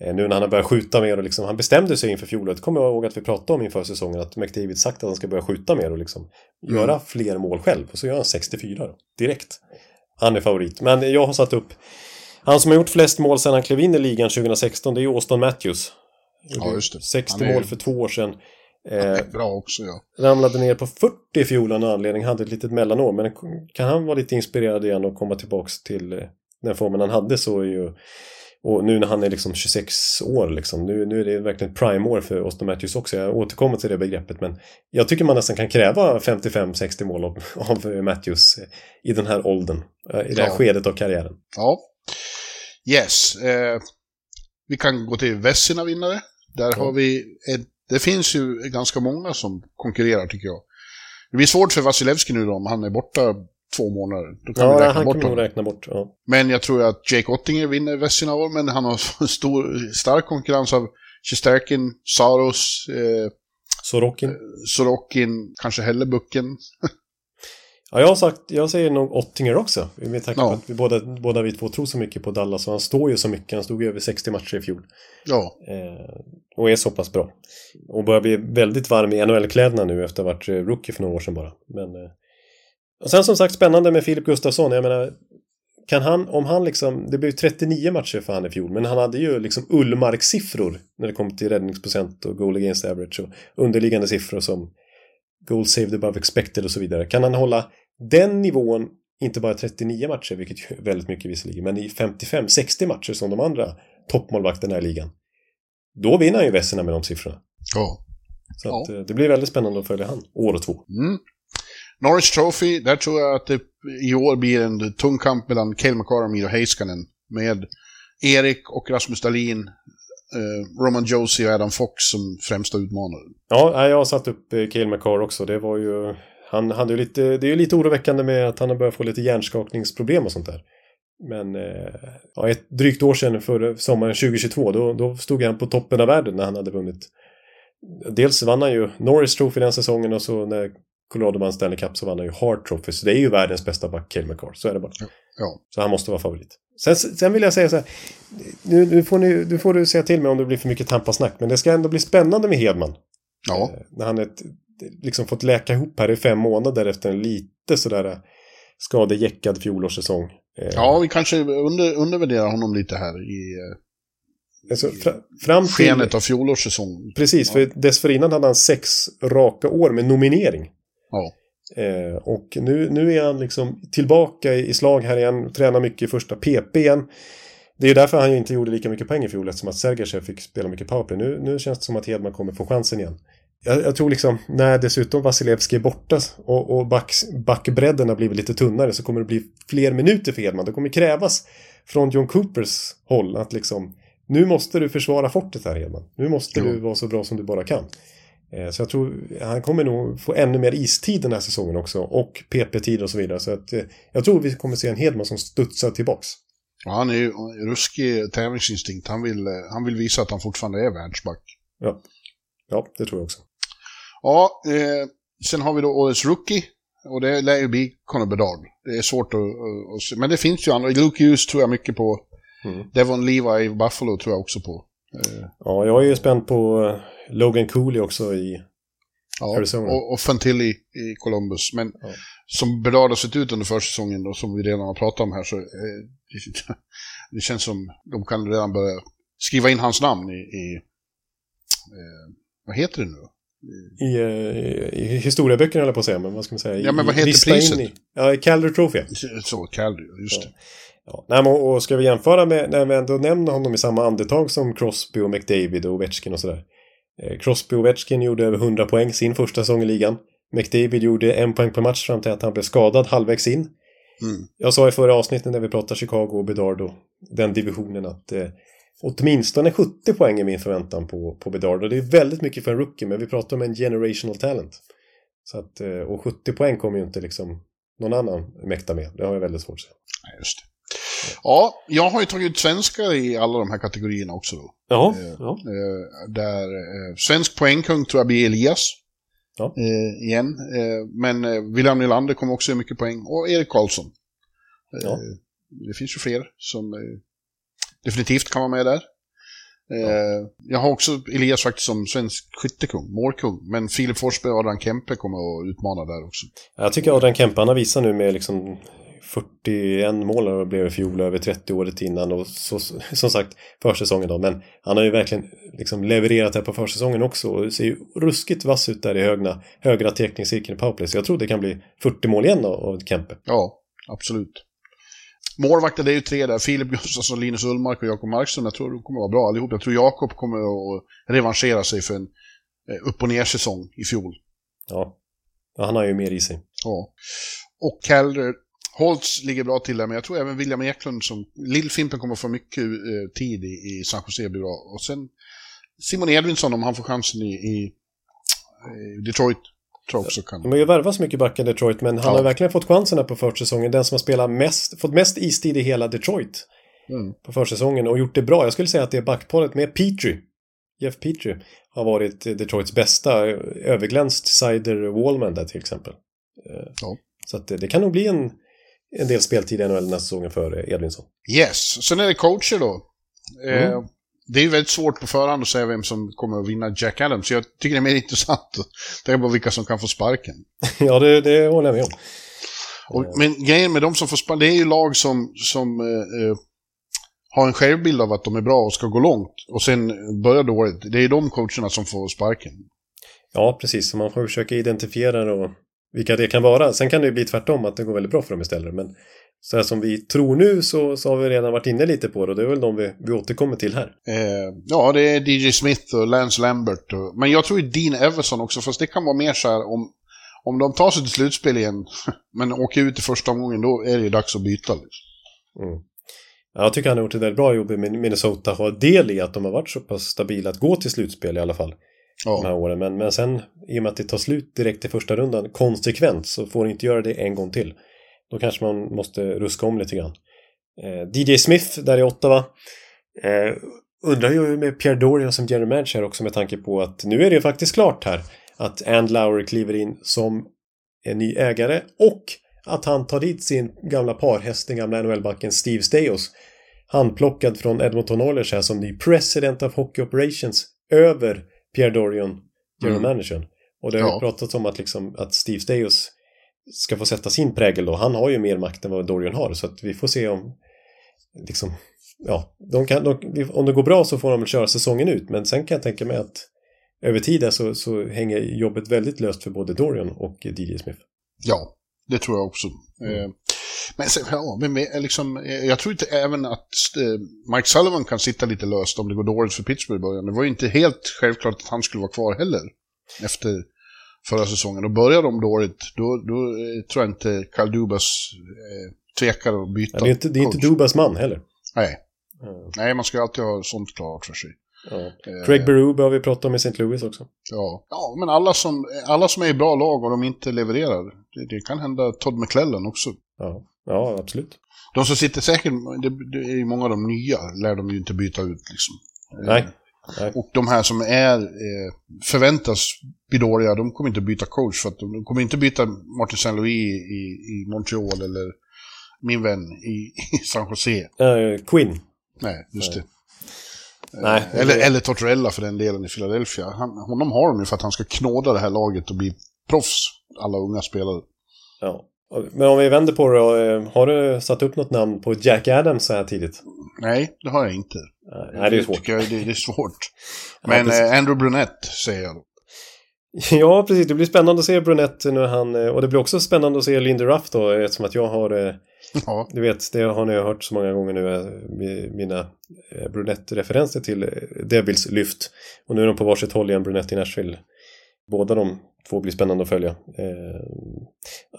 Eh, Nu när han har börjat skjuta mer och liksom, han bestämde sig inför fjolåret, kommer jag ihåg att vi pratade om inför säsongen, att McDavid sagt att han ska börja skjuta mer och liksom göra fler mål själv. Och så gör han 64 då, direkt. Han är favorit. Men jag har satt upp, han som har gjort flest mål sedan han klev in i ligan 2016, det är ju Auston Matthews. Ja, just det. 60 Han är- mål för två år sedan. Eh, bra också, ja. ramlade ner på 40 i fjol av någon anledning, hade ett litet mellanår. Men kan han vara lite inspirerad igen och komma tillbaks till eh, den formen han hade så är ju... Och nu när han är liksom 26 år liksom, nu, nu är det verkligen ett prime-år för Austin Matthews också. Jag återkommer till det begreppet men jag tycker man nästan kan kräva 55-60 mål av, av Matthews i den här åldern, eh, i det här Ja. skedet av karriären. Ja. Yes. Eh, vi kan gå till Vessina vinnare. Där har vi ett, det finns ju ganska många som konkurrerar tycker jag. Det blir svårt för Vasilevski nu då om han är borta två månader. Då kan Ja, räkna han bort kan nog räkna bort. Ja. Men jag tror att Jake Ottinger vinner Vessina år, men han har stor, stark konkurrens av Shesterkin, Saros, eh, Sorokin. Sorokin, kanske Hellebucken. Ja, jag har sagt, jag säger nog Ottinger också. Med tanke på Ja. att vi båda, båda vi två tror så mycket på Dallas och han står ju så mycket. Han stod ju över 60 matcher i fjol. Ja, Eh, och är så pass bra. Och börjar bli väldigt varm i NHL-kläderna nu efter att ha varit eh, rookie för några år sedan bara. Men, eh, och sen som sagt spännande med Filip Gustafsson. Jag menar, kan han, om han liksom, det blev 39 matcher för han i fjol, men han hade ju liksom Ullmark-siffror när det kom till räddningsprocent och goal against average och underliggande siffror som goal saved above expected och så vidare. Kan han hålla den nivån, inte bara 39 matcher, vilket är väldigt mycket visserligen, men i 55-60 matcher som de andra toppmålvakterna i ligan. Då vinner han ju Vesina med de siffrorna. ja. Så Ja. att, eh, det blir väldigt spännande att följa han, år och två. Mm. Norris Trophy, där tror jag att det i år blir en tung kamp mellan Cale McCarr och Miro Heiskanen. Med Erik och Rasmus Dahlin, eh, Roman Josie och Adam Fox som främsta utmanare. Ja, jag har satt upp eh, Cale McCarr också. Det var ju... Han hade ju lite... Det är ju lite oroväckande med att han har börjat få lite hjärnskakningsproblem och sånt där. Men eh, ja, ett drygt år sedan, för sommaren 2022, då, då stod han på toppen av världen när han hade vunnit. Dels vann han ju Norris Trophy den säsongen och så när Colorado vann Stanley Cup så vann han ju Hart Trophy. Så det är ju världens bästa back, Cale McCarr. Så är det bara. Ja. Så han måste vara favorit. Sen, sen vill jag säga så här. Nu, nu, får ni, nu får du säga till mig om det blir för mycket tampasnack. Men det ska ändå bli spännande med Hedman. Ja, Eh, När han ett, liksom fått läka ihop här i fem månader efter en lite sådär eh, skadejäckad fjolårssäsong. Eh, ja vi kanske under, undervärderar honom lite här i eh, alltså, fra, fram till... skenet av fjolårssäsong. Precis, för dessförinnan hade han sex raka år med nominering. Ja. Eh, och nu, nu är han liksom tillbaka i, i slag här igen, tränar mycket i första PP igen. Det är ju därför han inte gjorde lika mycket poäng i fjol, eftersom att Sergachev fick spela mycket powerplay. Nu, nu känns det som att Hedman kommer få chansen igen. Jag, jag tror liksom, när dessutom Vasilevski är borta och, och back, backbredden har blivit lite tunnare så kommer det bli fler minuter för Hedman. Det kommer krävas från John Coopers håll att liksom, nu måste du försvara fortet här Hedman. Nu måste Jo. du vara så bra som du bara kan. Eh, Så jag tror han kommer nog få ännu mer istid den här säsongen också och PP-tid och så vidare. Så att, eh, jag tror vi kommer se en Hedman som studsar tillbaks. Ja, han är ju ruskig tävlingsinstinkt. Han vill, eh, han vill visa att han fortfarande är världsback. Ja. Ja, det tror jag också. Ja, eh, sen har vi då årets rookie. Och det lär ju bli Conor Bedard. Det är svårt att, att, se. Men det finns ju andra. Luke Hughes tror jag mycket på. Mm. Devon Levi i Buffalo tror jag också på. Eh, Ja, jag är ju spänd på eh, Logan Cooley också i... Ja, Arizona. och, och Fantilli i Columbus. Men Ja. som Bedard har sett ut under försäsongen och som vi redan har pratat om här så eh, det, det känns som de kan redan börja skriva in hans namn i, i eh, vad heter det nu? I, eh, i historieböckerna höll jag på att säga, men vad ska man säga? Ja, men vad I- heter priset? I, ja, i Calder Trophy. Så, Caldy, just det. Ja. Nej, men, och ska vi jämföra med, när vi ändå nämner honom i samma andetag som Crosby och McDavid och Ovechkin och sådär. Eh, Crosby och Ovechkin gjorde över 100 poäng sin första säsong i ligan. McDavid gjorde en poäng per match fram till att han blev skadad halvvägs in. Mm. Jag sa i förra avsnittet när vi pratade Chicago och Bedard och den divisionen att eh, åtminstone 70 poäng är min förväntan på, på Bedard. Och det är väldigt mycket för en rookie, men vi pratar om en generational talent. Så att, eh, och 70 poäng kommer ju inte liksom någon annan mäkta med. Det har jag väldigt svårt att. Nej, just det. Ja, jag har ju tagit ut svenskar i alla de här kategorierna också då. Jaha, ja. Eh, där eh, svensk poängkung tror jag blir Elias. Ja. Eh, igen. Eh, men eh, William Nylander kommer också göra mycket poäng. Och Erik Karlsson. Eh, Ja. Det finns ju fler som eh, definitivt kan vara med där. Eh, Jag har också Elias faktiskt som svensk skyttekung, målkung. Men Filip Forsberg och Adrian Kempe kommer att utmana där också. Jag tycker Adrian Kempe, han har visat nu med liksom 41 mål och blev i fjol över 30 året innan och så, som sagt försäsongen då. Men han har ju verkligen liksom levererat här på försäsongen också och ser ju ruskigt vass ut där i högna, högra teckningscirkeln i powerplay. Så jag tror det kan bli 40 mål igen av Kempe. Ja, absolut. Målvakter, det är ju tre där. Filip Gustafsson, Linus Ullmark och Jakob Markström. Jag tror de kommer vara bra allihop. Jag tror Jakob kommer att revanschera sig för en eh, upp och ner säsong i fjol. Ja. ja, han har ju mer i sig. Ja. Och Calder, Holtz ligger bra till där, men jag tror även William Eklund som... Lill-Fimpen kommer få mycket eh, tid i, i San Jose blir bra. Och sen Simon Edvinsson om han får chansen i, i, i Detroit. Tror också kan. De har ju värvat så mycket backar Detroit men han Ja. har verkligen fått chansen här på försäsongen. Den som har spelat mest, fått mest istid i hela Detroit Mm. på försäsongen och gjort det bra. Jag skulle säga att det är backparet med Petrie. Jeff Petrie har varit Detroits bästa, överglänst Sider Wallman där till exempel. Eh, Ja. Så att det, det kan nog bli en, en del speltid i NHL nästa säsongen för Edvinsson. Yes, sen är det coacher då. Eh, Mm. Det är ju väldigt svårt på förhand att säga vem som kommer att vinna Jack Adams. Så jag tycker det är mer intressant att tänka på vilka som kan få sparken. ja, det, det håller jag med om. Och, men grejen med de som får sparken, det är ju lag som, som eh, eh, har en självbild av att de är bra och ska gå långt. Och sen börjar dåligt. Det är de coacherna som får sparken. Ja, precis. Så man får försöka identifiera då vilka det kan vara. Sen kan det ju bli tvärtom, att det går väldigt bra för dem istället. Men så här som vi tror nu så, så har vi redan varit inne lite på det och det är väl de vi, vi återkommer till här. Eh, ja, det är DJ Smith och Lance Lambert. Och, men jag tror Dean Everson också, fast det kan vara mer så här om, om de tar sig till slutspel igen, men åker ut i första omgången, då är det ju dags att byta. Liksom. Mm. Ja, Jag tycker han har gjort ett väldigt bra jobb i Min- Minnesota. Har del i att de har varit så pass stabila att gå till slutspel i alla fall. De här Ja, åren. Men, men sen i och med att det tar slut direkt i första rundan konsekvent så får det inte göra det en gång till. Då kanske man måste ruska om lite grann. Eh, DJ Smith där i Ottawa. Eh, undrar ju med Pierre Dorian som general manager också med tanke på att nu är det ju faktiskt klart här att Ann Lowry kliver in som en ny ägare och att han tar dit sin gamla parhäst, den gamla NHL-backen Steve Staios handplockad från Edmonton Oilers här som ny President of Hockey Operations över Pierre Dorian, general Mm. managern. Och det har Ja. pratats om att, liksom, att Steve Staios ska få sätta sin prägel då. Han har ju mer makt än vad Dorian har så att vi får se om liksom, ja, de kan, de, om det går bra så får de väl köra säsongen ut men sen kan jag tänka mig att över tiden så, så hänger jobbet väldigt löst för både Dorian och DJ Smith. ja, det tror jag också. Eh, men sen, ja, men liksom, eh, jag tror inte även att eh, Mike Sullivan kan sitta lite löst om det går dåligt för Pittsburgh i början. Det var ju inte helt självklart att han skulle vara kvar heller efter förra säsongen. Och börjar de dåligt, då, då eh, tror jag inte Carl Dubas eh, tvekar att byta Ja, det är inte, det är inte. Dubas man heller. Nej. Mm. Nej, man ska alltid ha sånt klart för sig. Ja. Eh, Craig Berube har vi pratat om i St. Louis också. Ja, ja men alla som, alla som är i bra lag och de inte levererar, det, det kan hända Todd McClellan också. Ja, ja absolut. De som sitter säkert, det, det är ju många av de nya, lär de ju inte byta ut liksom. Nej. Eh, Nej. Och de här som är, eh, förväntas bli dåliga, de kommer inte byta coach. För att de kommer inte byta Martin Saint-Louis i, i Montreal eller min vän i, i San Jose. Eh, Quinn. Nej, just det. Nej, Eller, det- eller Tortorella för den delen i Philadelphia. Han, honom har de ju för att han ska knåda det här laget och bli proffs, alla unga spelare. Ja. Men om vi vänder på det eh, har du satt upp något namn på Jack Adams så här tidigt? Nej, det har jag inte. Nej, det är svårt. jag, det, är svårt. Ja, Men precis. eh, Andrew Brunett säger jag då. Ja, precis. Det blir spännande att se Brunett nu han... eh, Och det blir också spännande att se Lindy Ruff då, eftersom att jag har... Ja, Du vet, det har ni hört så många gånger nu, mi- mina Brunett-referenser till Devils lyft. Och nu är de på varsitt håll igen, Brunett i Nashville. Båda de två blir spännande att följa. Eh,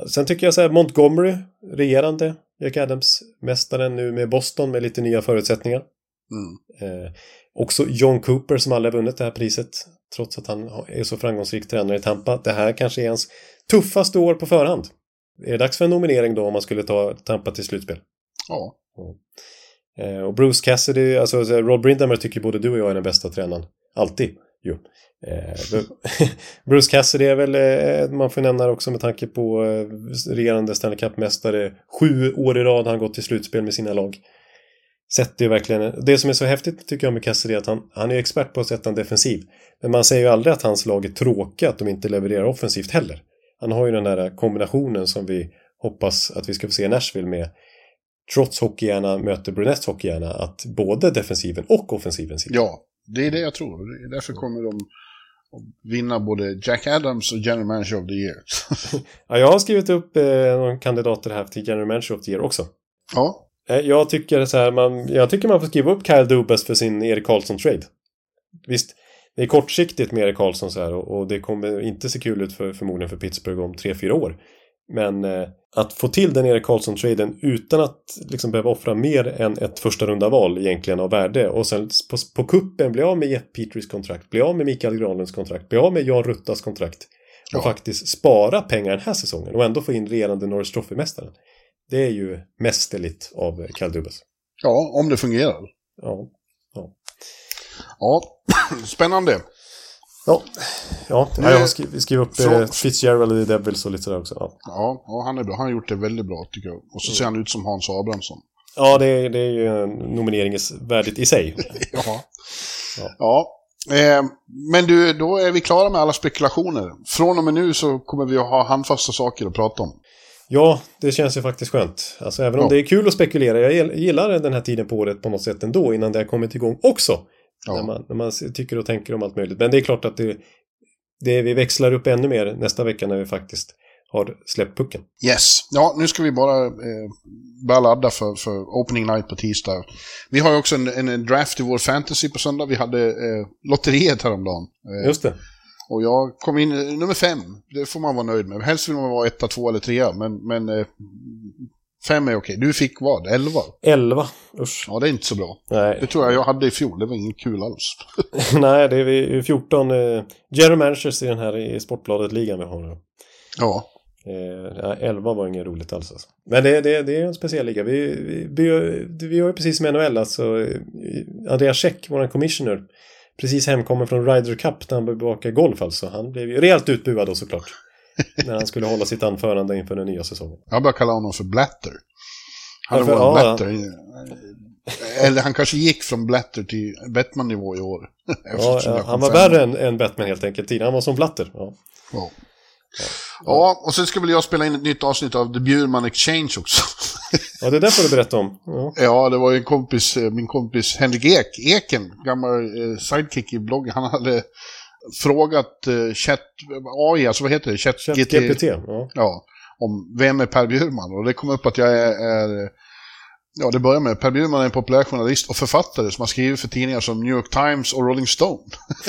sen tycker jag så här, Montgomery, regerande Jack Adams-mästaren nu med Boston med lite nya förutsättningar. mm. Eh, också John Cooper som aldrig har vunnit det här priset. Trots att han är så framgångsrik tränare i Tampa. Det här kanske är hans tuffaste år på förhand. Är det dags för en nominering då om man skulle ta Tampa till slutspel? ja. Eh, och Bruce Cassidy, alltså Rod Brindammer tycker både du och jag är den bästa tränaren. Alltid ju. Eh, Bruce Cassidy är väl, eh, man får nämna det också med tanke på eh, regerande Stanley Cup-mästare. Sju år i rad har han gått till slutspel med sina lag. Sätter ju verkligen, det som är så häftigt tycker jag med Cassidy är att han, han är expert på att sätta en defensiv. Men man säger ju aldrig att hans lag är tråkiga, att de inte levererar offensivt heller. Han har ju den där kombinationen som vi hoppas att vi ska få se i Nashville med trots hockeyhjärna möter Brunettes hockeyhjärna att både defensiven och offensiven sitter. ja, det är det jag tror. Därför kommer de vinna både Jack Adams och General Manager of the Year. Ja, jag har skrivit upp eh, några kandidater här till General Manager of the Year också. ja, Eh, jag, tycker så här, man, jag tycker man får skriva upp Kyle Dubas för sin Erik Karlsson-trade. Visst, det är kortsiktigt med Erik Karlsson så här och, och det kommer inte se kul ut för, förmodligen för Pittsburgh om tre fyra år. Men eh, att få till den Erik Karlsson-traden utan att liksom behöva offra mer än ett första runda val egentligen av värde och sen på, på kuppen bli av med Jeff Petris kontrakt, bli av med Mikael Granlunds kontrakt, bli av med Jan Ruttas kontrakt och Ja. faktiskt spara pengar den här säsongen och ändå få in regerande Norris Trophy-mästaren. Det är ju mästerligt av Kyle Dubas. ja, om det fungerar. Ja. Ja, spännande. Ja, ja Nu- jag har skrivit, skrivit upp eh, Från- Fitzgerald i Devils och lite sådär också. Ja, Ja, ja, han är bra. Han har gjort det väldigt bra tycker jag. Och så ser han ut som Hans Abrahamsson. ja det, är, det är ju nomineringsvärdigt i sig. Ja. Ja. Eh, men du, då är vi klara med alla spekulationer. Från och med nu så kommer vi att ha handfasta saker att prata om. Ja, det känns ju faktiskt skönt. Alltså även om Ja. det är kul att spekulera, jag gill- gillar den här tiden på året på något sätt ändå innan det har kommit igång också. Ja. När, man, när man tycker och tänker om allt möjligt. Men det är klart att det, det, vi växlar upp ännu mer nästa vecka när vi faktiskt har släppt pucken. Yes. Ja, nu ska vi bara eh, börja ladda för, för opening night på tisdag. Vi har ju också en, en draft i vår fantasy på söndag. Vi hade eh, lotteriet häromdagen. Eh, Just det. Och jag kom in eh, nummer fem. Det får man vara nöjd med. Helst vill man vara etta, två eller trea. Men, men eh, fem är okej. Du fick vad? Elva? 11. Usch. Ja, det är inte så bra. Nej. Det tror jag jag hade i fjol. Det var inget kul alls. Nej, det är vi 14 eh, general managers i den här i Sportbladet-ligan vi har nu. Ja. Eh, ja, 11 var inget roligt alls. Alltså. Men det, det, det är en speciell liga. Vi, vi, vi, vi har ju precis som NHL, alltså eh, Andreas Käck, vår commissioner, precis hemkommen från Ryder Cup där han bevakar golf alltså. Han blev ju rejält utbuad då såklart. När han skulle hålla sitt anförande inför den nya säsongen. Jag börjar kalla honom för Blatter. Han Varför? vår Ja. Blatter. Eller han kanske gick från Blatter till Bettman-nivå i år. Ja, ja, han var värre än, än Batman helt enkelt. Tidigare. Han var som Blatter. Ja. Ja. ja, och sen ska väl jag spela in ett nytt avsnitt av The Bjurman Exchange också. ja, det där får du berätta om. Ja. Ja, det var en kompis, eh, min kompis Henrik Ek, Eken, gammal eh, sidekick i bloggen. Han hade frågat eh, chat, AI, alltså vad heter det? Chat, ChatGPT. Ja. Ja, om vem är Per Bjurman? Och det kom upp att jag är, är ja det börjar med, Per Bjurman är en populär journalist och författare som har skrivit för tidningar som New York Times och Rolling Stone.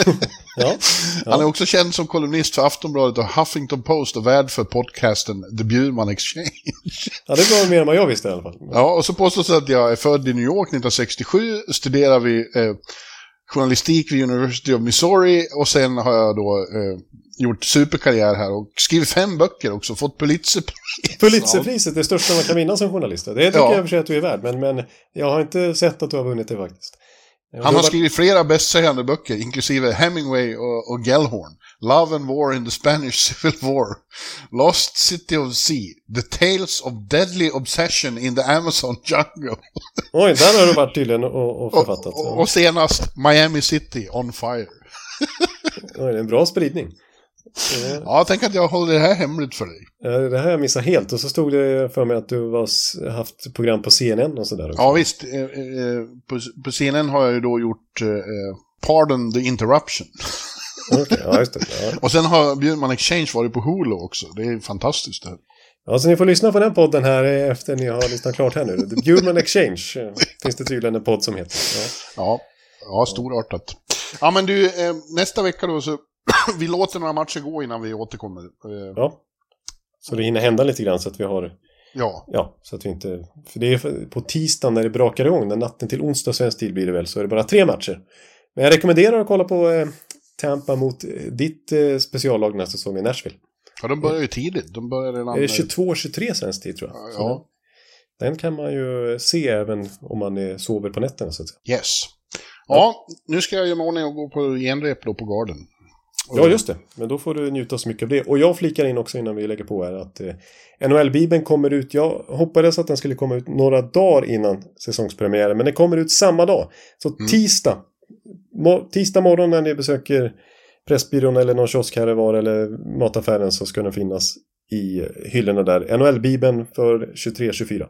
Ja. Han är också känd som kolumnist för Aftonbladet och Huffington Post och värd för podcasten The Bjurman Exchange. ja, det var mer än vad jag visste i alla fall. Ja, och så påstås det att jag är född i New York 1967, studerar vid eh, journalistik vid University of Missouri och sen har jag då eh, gjort superkarriär här och skrivit fem böcker också, fått Pulitzerpris. Pulitzerpriset, det största man kan vinna som journalist. Det tycker Ja. jag för sig att du är värd, men, men jag har inte sett att du har vunnit det faktiskt. Han har skrivit flera bästsäljande böcker, inklusive Hemingway och, och Gellhorn. Love and War in the Spanish Civil War. Lost City of Sea. The Tales of Deadly Obsession in the Amazon Jungle. Oj, där har du varit tydligen och, och författat. Och, och, och senast Miami City on Fire. Oj, det är en bra spridning. Ja, tänk att jag håller det här hemligt för dig. Det här jag missat helt. Och så stod det för mig att du har haft program på CNN och sådär Ja, visst. Eh, eh, på, CNN har jag ju då gjort eh, Pardon the Interruption. Okay, ja, just det. Ja. och sen har Bjurman Exchange varit på Hulu också. Det är fantastiskt. Det. Ja, så ni får lyssna på den podden här efter ni har lyssnat klart här nu. The Bjurman Exchange finns det tydligen en podd som heter. Ja, ja, ja storartat. Ja, men du, nästa vecka då så vi låter några matcher gå innan vi återkommer. Ja. Så det hinner hända lite grann så att vi har... Ja. Ja, så att vi inte... För det är på tisdag när det brakar igång, när natten till onsdag svensk tid blir det väl, så är det bara tre matcher. Men jag rekommenderar att kolla på eh, Tampa mot eh, ditt eh, speciallag nästa säsong i Nashville. Ja, de börjar ju tidigt. De börjar redan... Är det 22-23 svensk tid tror jag? Ja. Den, den kan man ju se även om man är, sover på nätterna så att säga. Yes. Ja, nu ska jag göra mig ordning och gå på genrep då på Garden. Ja, just det. Men då får du njuta så mycket av det. Och jag flikar in också innan vi lägger på här att eh, NHL-bibeln kommer ut. Jag hoppades att den skulle komma ut några dagar innan säsongspremiären. Men den kommer ut samma dag. Så mm. tisdag. Mo tisdag morgon när ni besöker Pressbyrån eller någon kiosk här var eller mataffären så ska den finnas i hyllorna där. NHL-bibeln för 23-24.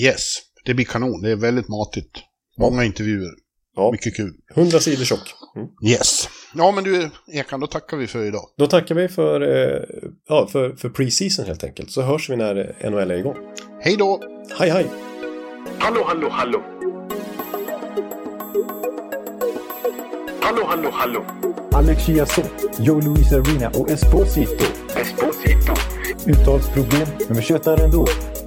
Yes, det blir kanon. Det är väldigt matigt. Många intervjuer. Ja. Mycket kul. 100 sidor tjock. Mm. Yes. Ja, men du Ekan, då tackar vi för idag. Då tackar vi för, eh, ja, för, för pre-season helt enkelt. Så hörs vi när NHL är igång. Hej då! Hej, hej! Hallå, hallå, hallå! Hallå, hallå, hallå! Alex Chiazot, Joe Luis Arena och Esposito. Esposito. Uttalsproblem, men vi tjötar ändå.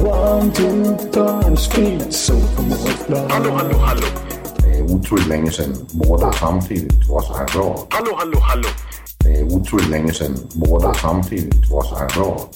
One, two, time, speed, so Hallå, hallå, hallå! Det är otroligt länge sedan båda samtidigt var så här bra. Hallå, hallå, hallå! Det är otroligt länge sedan båda samtidigt var så här bra.